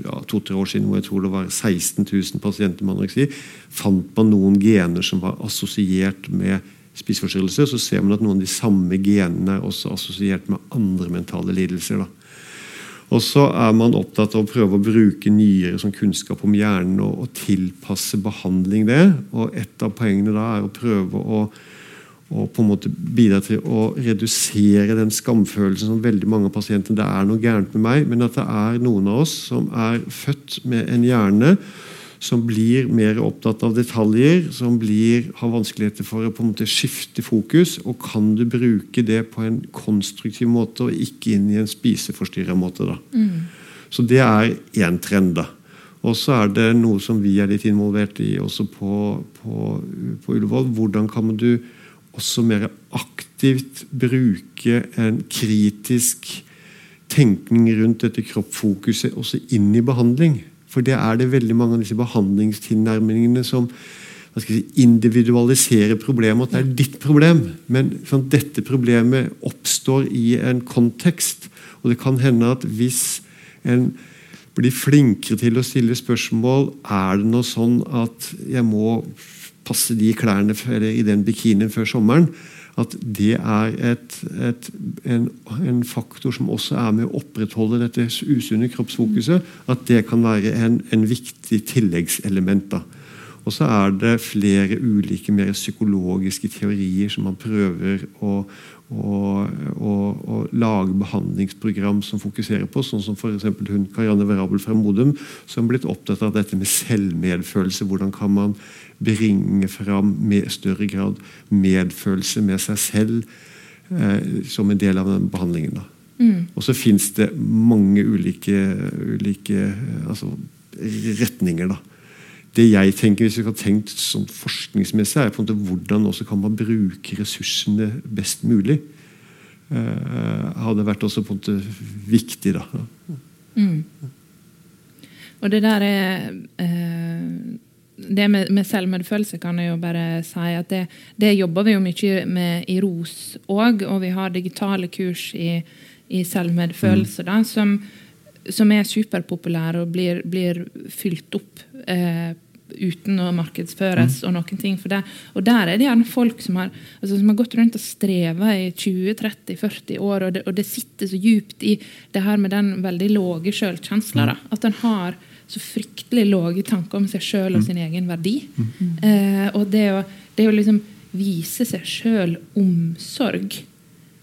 ja, to-tre år siden, hvor jeg tror det var 16 000 pasienter med anoreksi, fant man noen gener som var assosiert med spiseforstyrrelse, så ser man at noen av de samme genene er også assosiert med andre mentale lidelser. Da. Og så er man opptatt av å prøve å bruke nyere som kunnskap om hjernen og, og, tilpasse behandling det. Og Et av poengene da er å prøve å, å på en måte bidra til å redusere den skamfølelsen som veldig mange av pasientene Det er noe gærent med meg, men at det er noen av oss som er født med en hjerne som blir mer opptatt av detaljer, som blir, har vanskeligheter for å på en måte skifte fokus. Og kan du bruke det på en konstruktiv måte, og ikke inn i en spiseforstyrra måte? da. Mm. Så det er én trend. da. Og så er det noe som vi er litt involvert i også på, på, på Ullevål. Hvordan kan du også mer aktivt bruke en kritisk tenkning rundt dette kroppfokuset også inn i behandling? For det er det veldig mange av disse behandlingstilnærmingene som si, individualiserer problemet. At det er ditt problem. Men sånn, dette problemet oppstår i en kontekst. Og det kan hende at hvis en blir flinkere til å stille spørsmål Er det noe sånn at jeg må passe de klærne i den bikinien før sommeren? At det er et, et, en, en, faktor som også er med å opprettholde dette usunne kroppsfokuset. At det kan være en, en viktig tilleggselement. da. Og så er det flere ulike mer psykologiske teorier som man prøver å, å, å, å lage behandlingsprogram som fokuserer på. Sånn som f.eks. hun Karianne Verabel fra Modum, som er blitt opptatt av dette med selvmedfølelse. Hvordan kan man bringe fram med større grad medfølelse med seg selv eh, som en del av den behandlingen. Mm. Og så fins det mange ulike, ulike altså, retninger. da. Det jeg tenker, Hvis vi har tenkt sånn forskningsmessig, er på en måte hvordan også kan man bruke ressursene best mulig. Eh, hadde vært også på en måte viktig, da. Mm. Og det der er uh det med, med, selvmedfølelse kan jeg jo bare si at det, det jobber vi jo mye med i ROS òg. Og vi har digitale kurs i, i selvmedfølelse da, som, som, er superpopulære og blir, blir fylt opp eh, uten å markedsføres og noen ting. For det. og der er det gjerne folk som har, altså, som har gått rundt og streva i 20-30-40 år, og det, og det, sitter så djupt i det her med den veldig lave sjølkjensla. At en har så fryktelig lave tanker om seg sjøl og sin egen verdi. Eh, og det å, det å liksom vise seg sjøl omsorg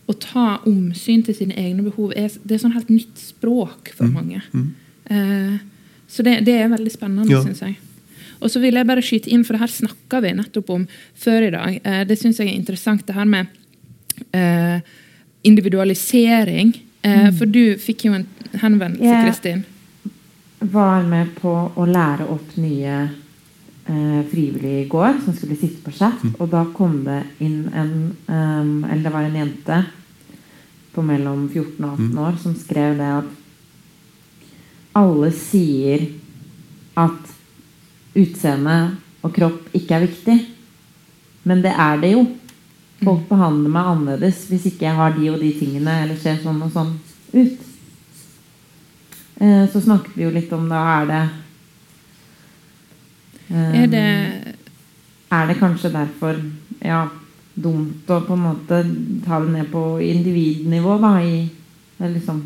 å ta omsyn til sine egne behov er, det er sånn helt nytt språk for mange. Eh, så det, det, er veldig spennende, ja. syns jeg. Og så vil jeg bare skyte inn, for det her snakka vi nettopp om før i dag. Eh, det syns jeg er interessant, det her med eh, individualisering. Eh, mm. For du fikk jo en henvendelse, Kristin. Var med på å lære opp nye eh, frivillige i går, som skulle sitte på chat. Mm. Og da kom det inn en um, Eller det var en jente på mellom 14 og 18 mm. år som skrev det at alle sier at utseende og kropp ikke er viktig. Men det er det jo. Folk mm. behandler meg annerledes hvis ikke jeg har de og de tingene eller ser sånn og sånn ut. Eh, så snakket vi jo litt om da er det Er det eh, Er det kanskje derfor Ja dumt å på en måte ta det ned på individnivå. Da, i, liksom,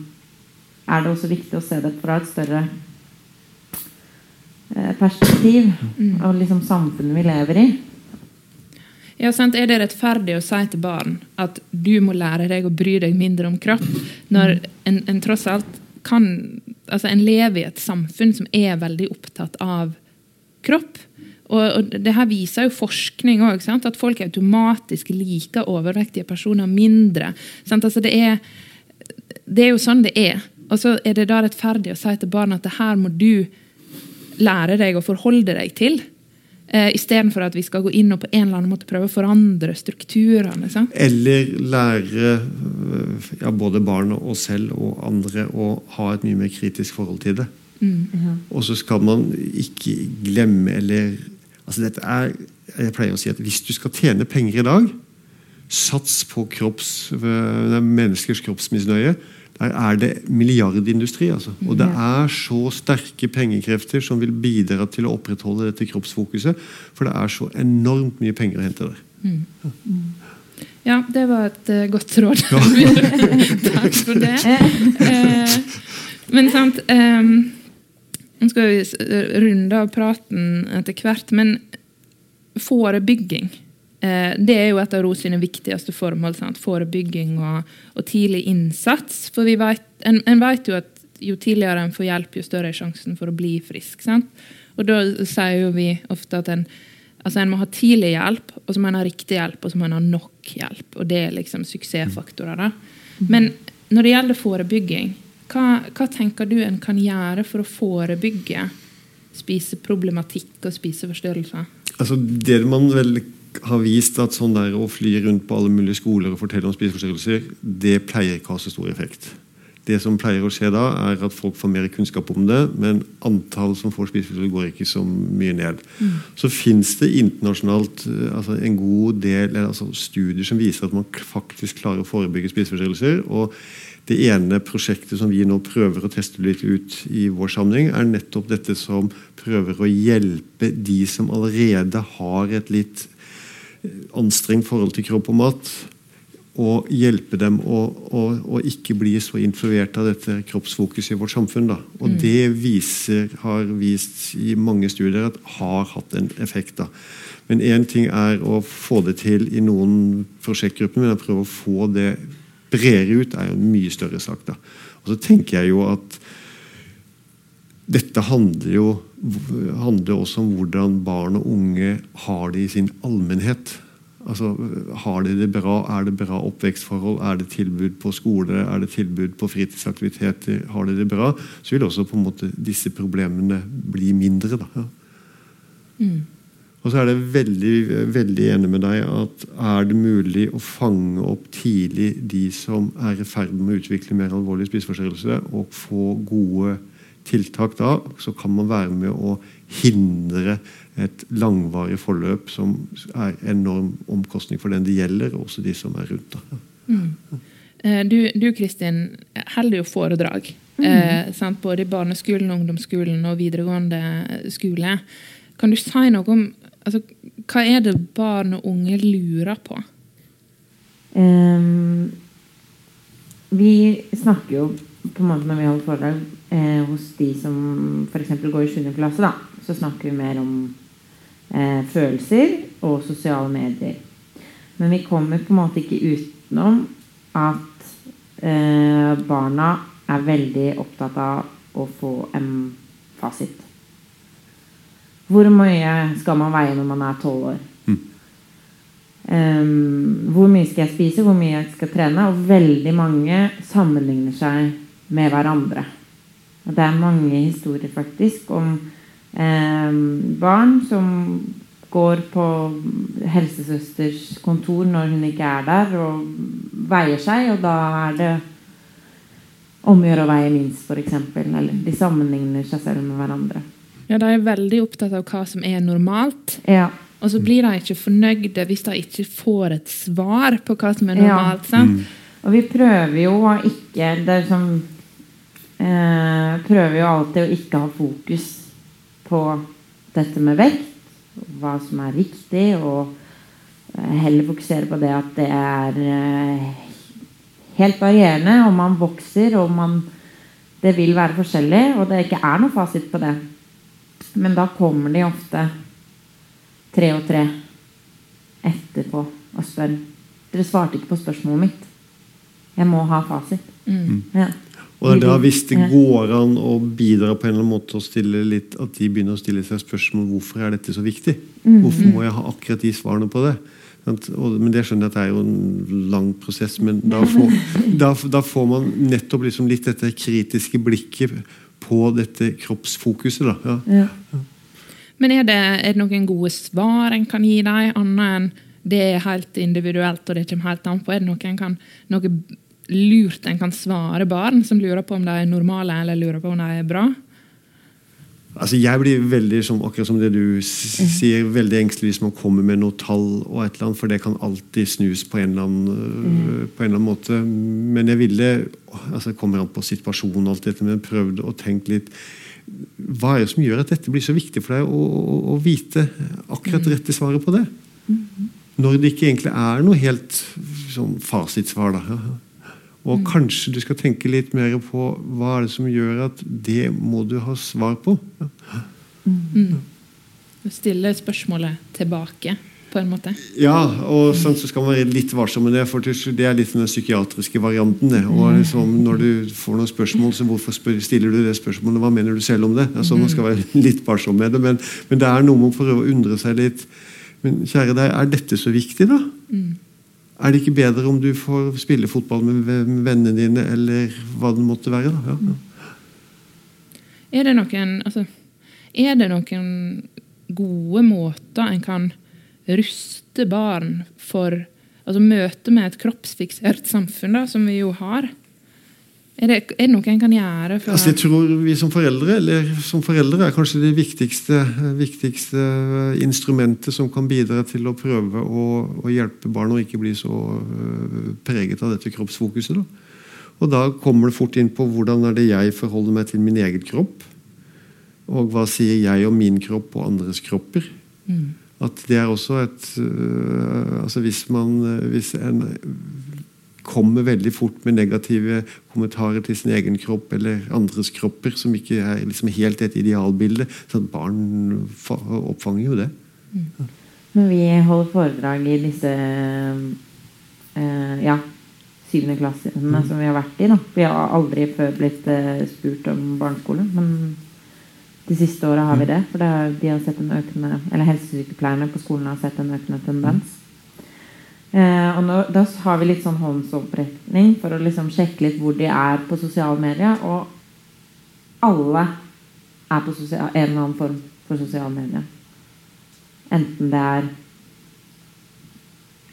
er det også viktig å se det fra et større eh, perspektiv. Mm. Og liksom samfunnet vi lever i. Ja, sant? Er det rettferdig å si til barn at du må lære deg å bry deg mindre om kropp, når en, en tross alt kan altså En lever i et samfunn som er veldig opptatt av kropp. Og, og det her viser jo forskning òg, at folk automatisk liker overvektige personer mindre. Altså det, er, det, er, jo sånn det er. Og så er det da rettferdig å si til barna at det her må du lære deg å forholde deg til. Uh, Istedenfor at vi skal gå inn og på en eller annen måte prøve å forandre strukturene. Eller lære eh, ja, både barn og selv og andre å ha et mye mer kritisk forhold til det. Mm. Og så skal man ikke glemme eller altså dette er, Jeg pleier å si at hvis du skal tjene penger i dag, sats på kropps, menneskers kroppsmisnøye. Der er det milliardindustri. altså. Og det er så sterke pengekrefter som vil bidra til å opprettholde dette kroppsfokuset. For det er så enormt mye penger å hente der. Mm. Ja. ja, det var et uh, godt råd. Takk for det. Uh, men sant um, nå skal vi runde av praten etter hvert, men forebygging eh, det er jo et av ROS sine viktigste formål. Sant? Forebygging og, og, tidlig innsats. For vi vet, en, en, vet jo at jo tidligere en får hjelp, jo større er sjansen for å bli frisk. Sant? Og da sier jo vi ofte at en, altså en må ha tidlig hjelp, og så må en ha riktig hjelp, og så må en ha nok hjelp. Og det er liksom suksessfaktorer. da. Men når det gjelder forebygging, hva, hva, tenker du en kan gjøre for å forebygge spiseproblematikk og spiseforstyrrelser? Altså, det man vel har vist at sånn der å fly rundt på alle mulige skoler og fortelle om spiseforstyrrelser, det pleier ikke å ha så stor effekt. Det som pleier å skje da, er at folk får mer kunnskap om det, men antall som får spiseforstyrrelser, går ikke så mye ned. Mm. Så fins det internasjonalt eh, altså en god del altså studier som viser at man faktisk klarer å forebygge spiseforstyrrelser. og det ene prosjektet som vi nå prøver å teste litt ut i vår sammenheng, er nettopp dette som prøver å hjelpe de som allerede har et litt anstrengt forhold til kropp og mat. Og hjelpe dem å, å, å ikke bli så influert av dette kroppsfokuset i vårt samfunn. Da. Og mm. det viser, har vist i mange studier at har hatt en effekt. Da. Men én ting er å få det til i noen prosjektgrupper, men å prøve å få det bredere ut, er jo en mye større sak. da. Og så tenker jeg jo at dette handler jo handler også om hvordan barn og unge har det i sin allmennhet. Altså, har de det bra? Er det bra oppvekstforhold? Er det tilbud på skole? Er det tilbud på fritidsaktiviteter? Har de det bra? Så vil også på en måte disse problemene bli mindre. Da. Mm. Og så er det veldig, veldig enig med deg at er det mulig å fange opp tidlig de som er i ferd med å utvikle mer alvorlig spiseforstyrrelse, og få gode tiltak da, så kan man være med å hindre et langvarig forløp som er enorm omkostning for den det gjelder, og også de som er rundt. da. Mm. Eh, du, du Kristin, holder jo foredrag. Mm. Eh, både i barneskolen, ungdomsskolen og videregående skole. Kan du si noe om altså, hva er det barn og unge lurer på? Um, vi snakker jo på en måte når vi holder foredrag eh, hos de som f.eks. går i 7. klasse, da, så snakker vi mer om eh, følelser og sosiale medier. Men vi kommer på en måte ikke utenom at eh, barna er veldig opptatt av å få en fasit. Hvor mye skal man veie når man er tolv år? Um, hvor mye skal jeg spise, hvor mye jeg skal trene? Og veldig mange sammenligner seg med hverandre. Og det er mange historier faktisk om eh, barn som går på helsesøsters kontor når hun ikke er der, og veier seg, og da er det om å gjøre å veie minst, f.eks. Eller de sammenligner seg selv med hverandre. Ja, De er veldig opptatt av hva som er normalt. Ja. Og så blir de ikke fornøyde hvis de ikke får et svar på hva som er normalt. Ja. Mm. Og vi prøver jo å ikke Det er sånn eh, Prøver jo alltid å ikke ha fokus på dette med vekt, hva som er riktig, og eh, heller fokusere på det at det er eh, helt varierende, og man vokser, og man Det vil være forskjellig, og det ikke er noe fasit på det. Men da kommer de ofte tre og tre etterpå og spør Dere svarte ikke på spørsmålet mitt. Jeg må ha fasit. Mm. Ja. Og det er da hvis det går an å bidra på en eller annen måte å stille litt, at de begynner å stille seg spørsmål hvorfor er dette så viktig. Hvorfor må jeg ha akkurat de svarene på det? Men det skjønner jeg at det er jo en lang prosess. Men da får, da, da får man nettopp liksom litt dette kritiske blikket på dette kroppsfokuset. Da. Ja. Ja. Men er det, er det noen gode svar en kan gi dem, annet enn det er helt individuelt og det kommer helt an på? Er det noen, kan, noe lurt en kan svare barn som lurer på om de er normale eller lurer på om de er bra? Altså Jeg blir veldig, som, akkurat som det du sier, veldig engstelig hvis man kommer med noe tall, og et eller annet, for det kan alltid snus på en eller annen, mm. på en eller annen måte. Men jeg ville altså Det kommer an på situasjonen, alt dette, men prøvde å tenke litt hva er det som gjør at dette blir så viktig for deg å, å, å vite akkurat rett rette svaret på det? Når det ikke egentlig er noe helt sånn fasitsvar. da. Og mm. kanskje du skal tenke litt mer på hva er det som gjør at det må du ha svar på. Mm. Stille spørsmålet tilbake på en måte. Ja, og sånn så skal man være litt varsom med det. for Det er litt den psykiatriske varianten. det, og liksom, Når du får noen spørsmål, så hvorfor spør, stiller du det spørsmålet? Hva mener du selv om det? Altså, Man skal være litt varsom med det, men, men det er noe med å prøve å undre seg litt. Men kjære deg, er dette så viktig, da? Mm. Er det ikke bedre om du får spille fotball med vennene dine, eller hva det måtte være? Ja. Er det noen altså, er det noen gode måter en kan ruste barn for altså møte med et kroppsfiksert samfunn, da, som vi jo har? Er det, er det noe en kan gjøre? For altså, jeg tror vi som foreldre eller som foreldre er kanskje det viktigste, viktigste instrumentet som kan bidra til å prøve å, å hjelpe barn å ikke bli så uh, preget av dette kroppsfokuset. Da. Og da kommer det fort inn på hvordan er det jeg forholder meg til min egen kropp. Og hva sier jeg om min kropp og andres kropper. Mm at det er også et uh, altså hvis, man, hvis en kommer veldig fort med negative kommentarer til sin egen kropp eller andres kropper, som ikke er liksom helt et idealbilde, så barn oppfanger jo det. Mm. Når vi holder foredrag i disse eh, ja, syvende klassene mm. som vi har vært i da. Vi har aldri før blitt eh, spurt om barneskole. men de siste åra har vi det. For det de har sett en økende, eller helsesykepleierne på skolen har sett en økende tendens. Eh, og nå, Da har vi litt sånn håndsopprekning for å liksom sjekke litt hvor de er på sosiale medier. Og alle er på sosial, en eller annen form for sosiale medier. Enten det er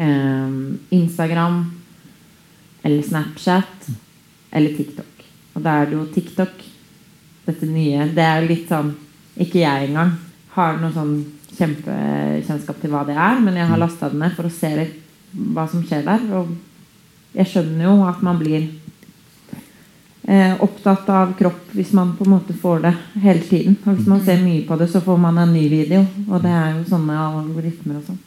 eh, Instagram eller Snapchat eller TikTok. Og da er det jo TikTok dette nye. Det er jo litt sånn Ikke jeg engang har noe sånn kjempekjennskap til hva det er, men jeg har mm. lasta det ned for å se litt hva som skjer der. Og jeg skjønner jo at man blir eh, opptatt av kropp hvis man på en måte får det hele tiden. Og hvis man ser mye på det, så får man en ny video. Og det er jo sånne algoritmer og sånn.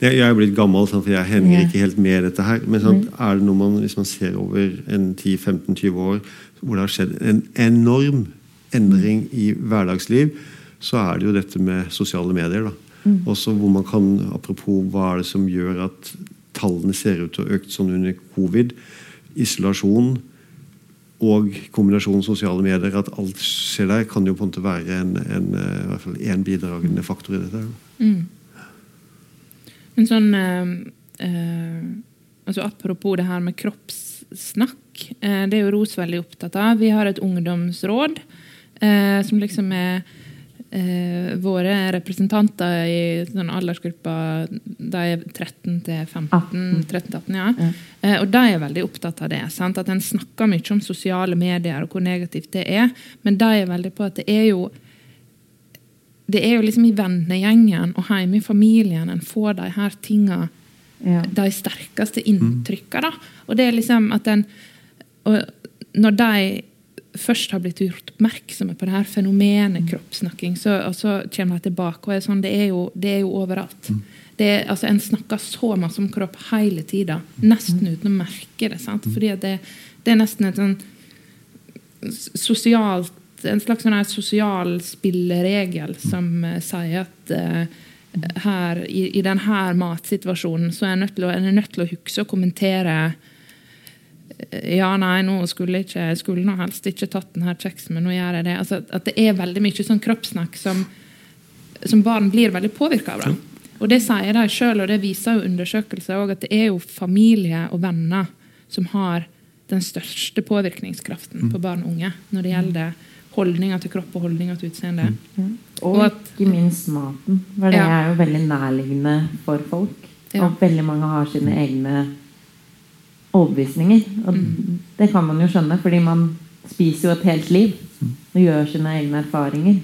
Jeg, jeg er blitt gammel, for jeg henger ikke helt med i dette her. Men sant, er det noe man, hvis man ser over en 10-15-20 år hvor det har skjedd en enorm endring i hverdagsliv, så er det jo dette med sosiale medier. da. Også hvor man kan, Apropos hva er det som gjør at tallene ser ut til å ha økt sånn under covid. Isolasjon og kombinasjonen sosiale medier, at alt skjer der, kan jo på en måte være en, en, eh, i hvert fall en bidragende faktor i dette. Mm. Men sånn eh, eh, altså Apropos det her med kroppssnakk. Eh, det er jo ROS veldig opptatt av. Vi har et ungdomsråd eh, som liksom er eh, våre representanter i sånn aldersgruppa De er 13 til 15. 13-18, ja. Ja. Eh, og de er veldig opptatt av det. Sant? At En snakker mye om sosiale medier og hvor negativt det er. Men de er veldig på at det er jo det er jo liksom i vennegjengen og hjemme i familien en får de her tinga Ja. de sterkeste inntrykka. Da. Og det er liksom at en og Når de først har blitt gjort oppmerksomme på det her fenomenet kroppssnakking, så, og så kommer de tilbake og er sånn Det er jo, det er jo overalt. Det er, altså, en snakker så masse om kropp hele tida, nesten uten å merke det. Sant? Fordi det, det er nesten et sånn sosialt en slags sånn sosial spilleregel som uh, sier at uh, her, i, i denne matsituasjonen så er en nødt til å, en er nødt til å huske å kommentere ja, nei, nå skulle jeg ikke, jeg skulle nå helst ikke tatt denne kjeksen, men nå gjør jeg det. Altså, at det er veldig mye sånn kroppssnakk som, som barn blir veldig påvirka av. Da. Og det sier de sjøl, og det viser jo undersøkelser òg, at det er jo familie og venner som har den største påvirkningskraften på barn og unge når det gjelder holdninger til kropp og holdninger til utseende. Mm. Og, Og at- ikke minst maten. For det Ja. er jo veldig nærliggende for folk. Ja. Og veldig mange har sine egne overbevisninger. Og Mm. det kan man jo skjønne, fordi man spiser jo et helt liv. Og gjør sine egne erfaringer.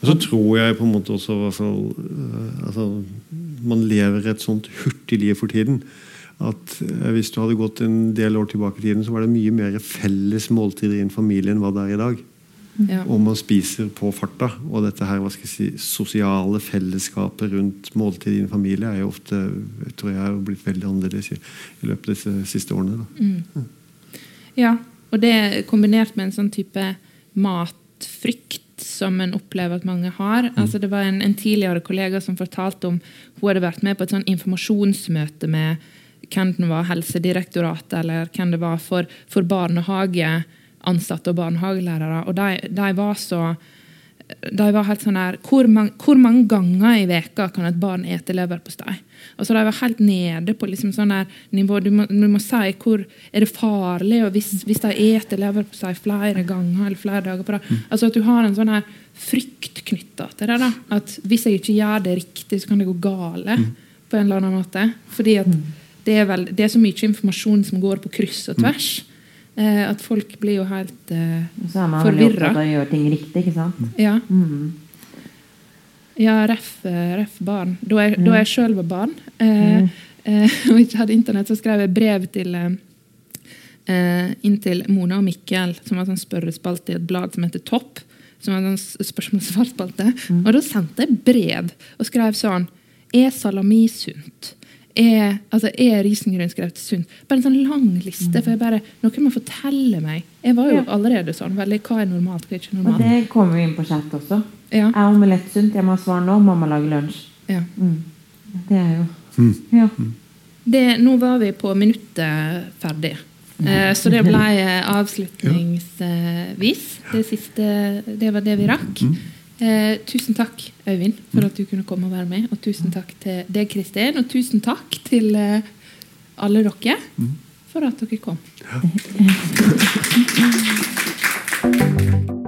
Og så tror jeg på en måte også hvert fall, øh, altså, Man lever et sånt hurtig liv for tiden. At øh, Hvis du hadde gått en del år tilbake i tiden, så var det mye mer felles måltider i en familie enn hva det er i dag. Ja. Og man spiser på farta. Og dette her, hva skal jeg si, sosiale fellesskapet rundt måltid i en familie er jo ofte tror jeg har blitt veldig annerledes i, i løpet av disse siste årene. Da. Mm. Ja, og det er kombinert med en sånn type matfrykt som en opplever at mange har. Altså det var en, en tidligere kollega som fortalte om hun hadde vært med på et sånn informasjonsmøte med hvem det var Helsedirektoratet, eller hvem det var for, for barnehageansatte og barnehagelærere. Og de, de var så de var helt sånn her, hvor mange, hvor mange ganger i veka kan et barn ete leverpostei? Altså, de var helt nede på liksom sånn der nivå. Du må, du må si hvor er det farlig og hvis, hvis de eter leverpostei flere ganger eller flere dager på rad. Altså at du har en sånn her frykt knytta til det. da, At hvis jeg ikke gjør det riktig, så kan det gå gale på en eller annen måte. Fordi at det er, vel, det er så mye informasjon som går på kryss og tvers. Eh, at folk blir jo helt eh, Og så er man veldig Forvirra. opptatt av å gjøre ting riktig, ikke sant? Ja. Mm. Ja, ref, eh, ref barn. Da jeg, mm. sjøl var barn eh, eh, og ikke hadde internett, så skrev jeg brev til eh, inn til Mona og Mikkel, som var sånn spørrespalte i et blad som heter Topp. Som var sånn spørsmål-svar-spalte. Og da sendte jeg brev og skrev sånn Er salami sunt? Er, altså, er risengrynsgrøt sunt? Bare en sånn lang liste. For jeg bare, Noen må fortelle meg. Jeg var jo Ja. allerede sånn. veldig, Hva er normalt, hva er ikke Og normalt? det kommer vi inn på chat også. Ja, Er omelett sunt? Jeg må ha svar nå. Mamma lager lunsj. ja. Mm. Det er jo Ja. Det, nå var vi på minuttet ferdig. Eh, så det ble eh, avslutningsvis. Det siste, det var det vi rakk. Eh, tusen takk, Øyvind, for at du kunne komme og være med. Og tusen mm. takk til deg, Kristin. Og tusen takk til eh, alle dere mm. for at dere kom. Ja.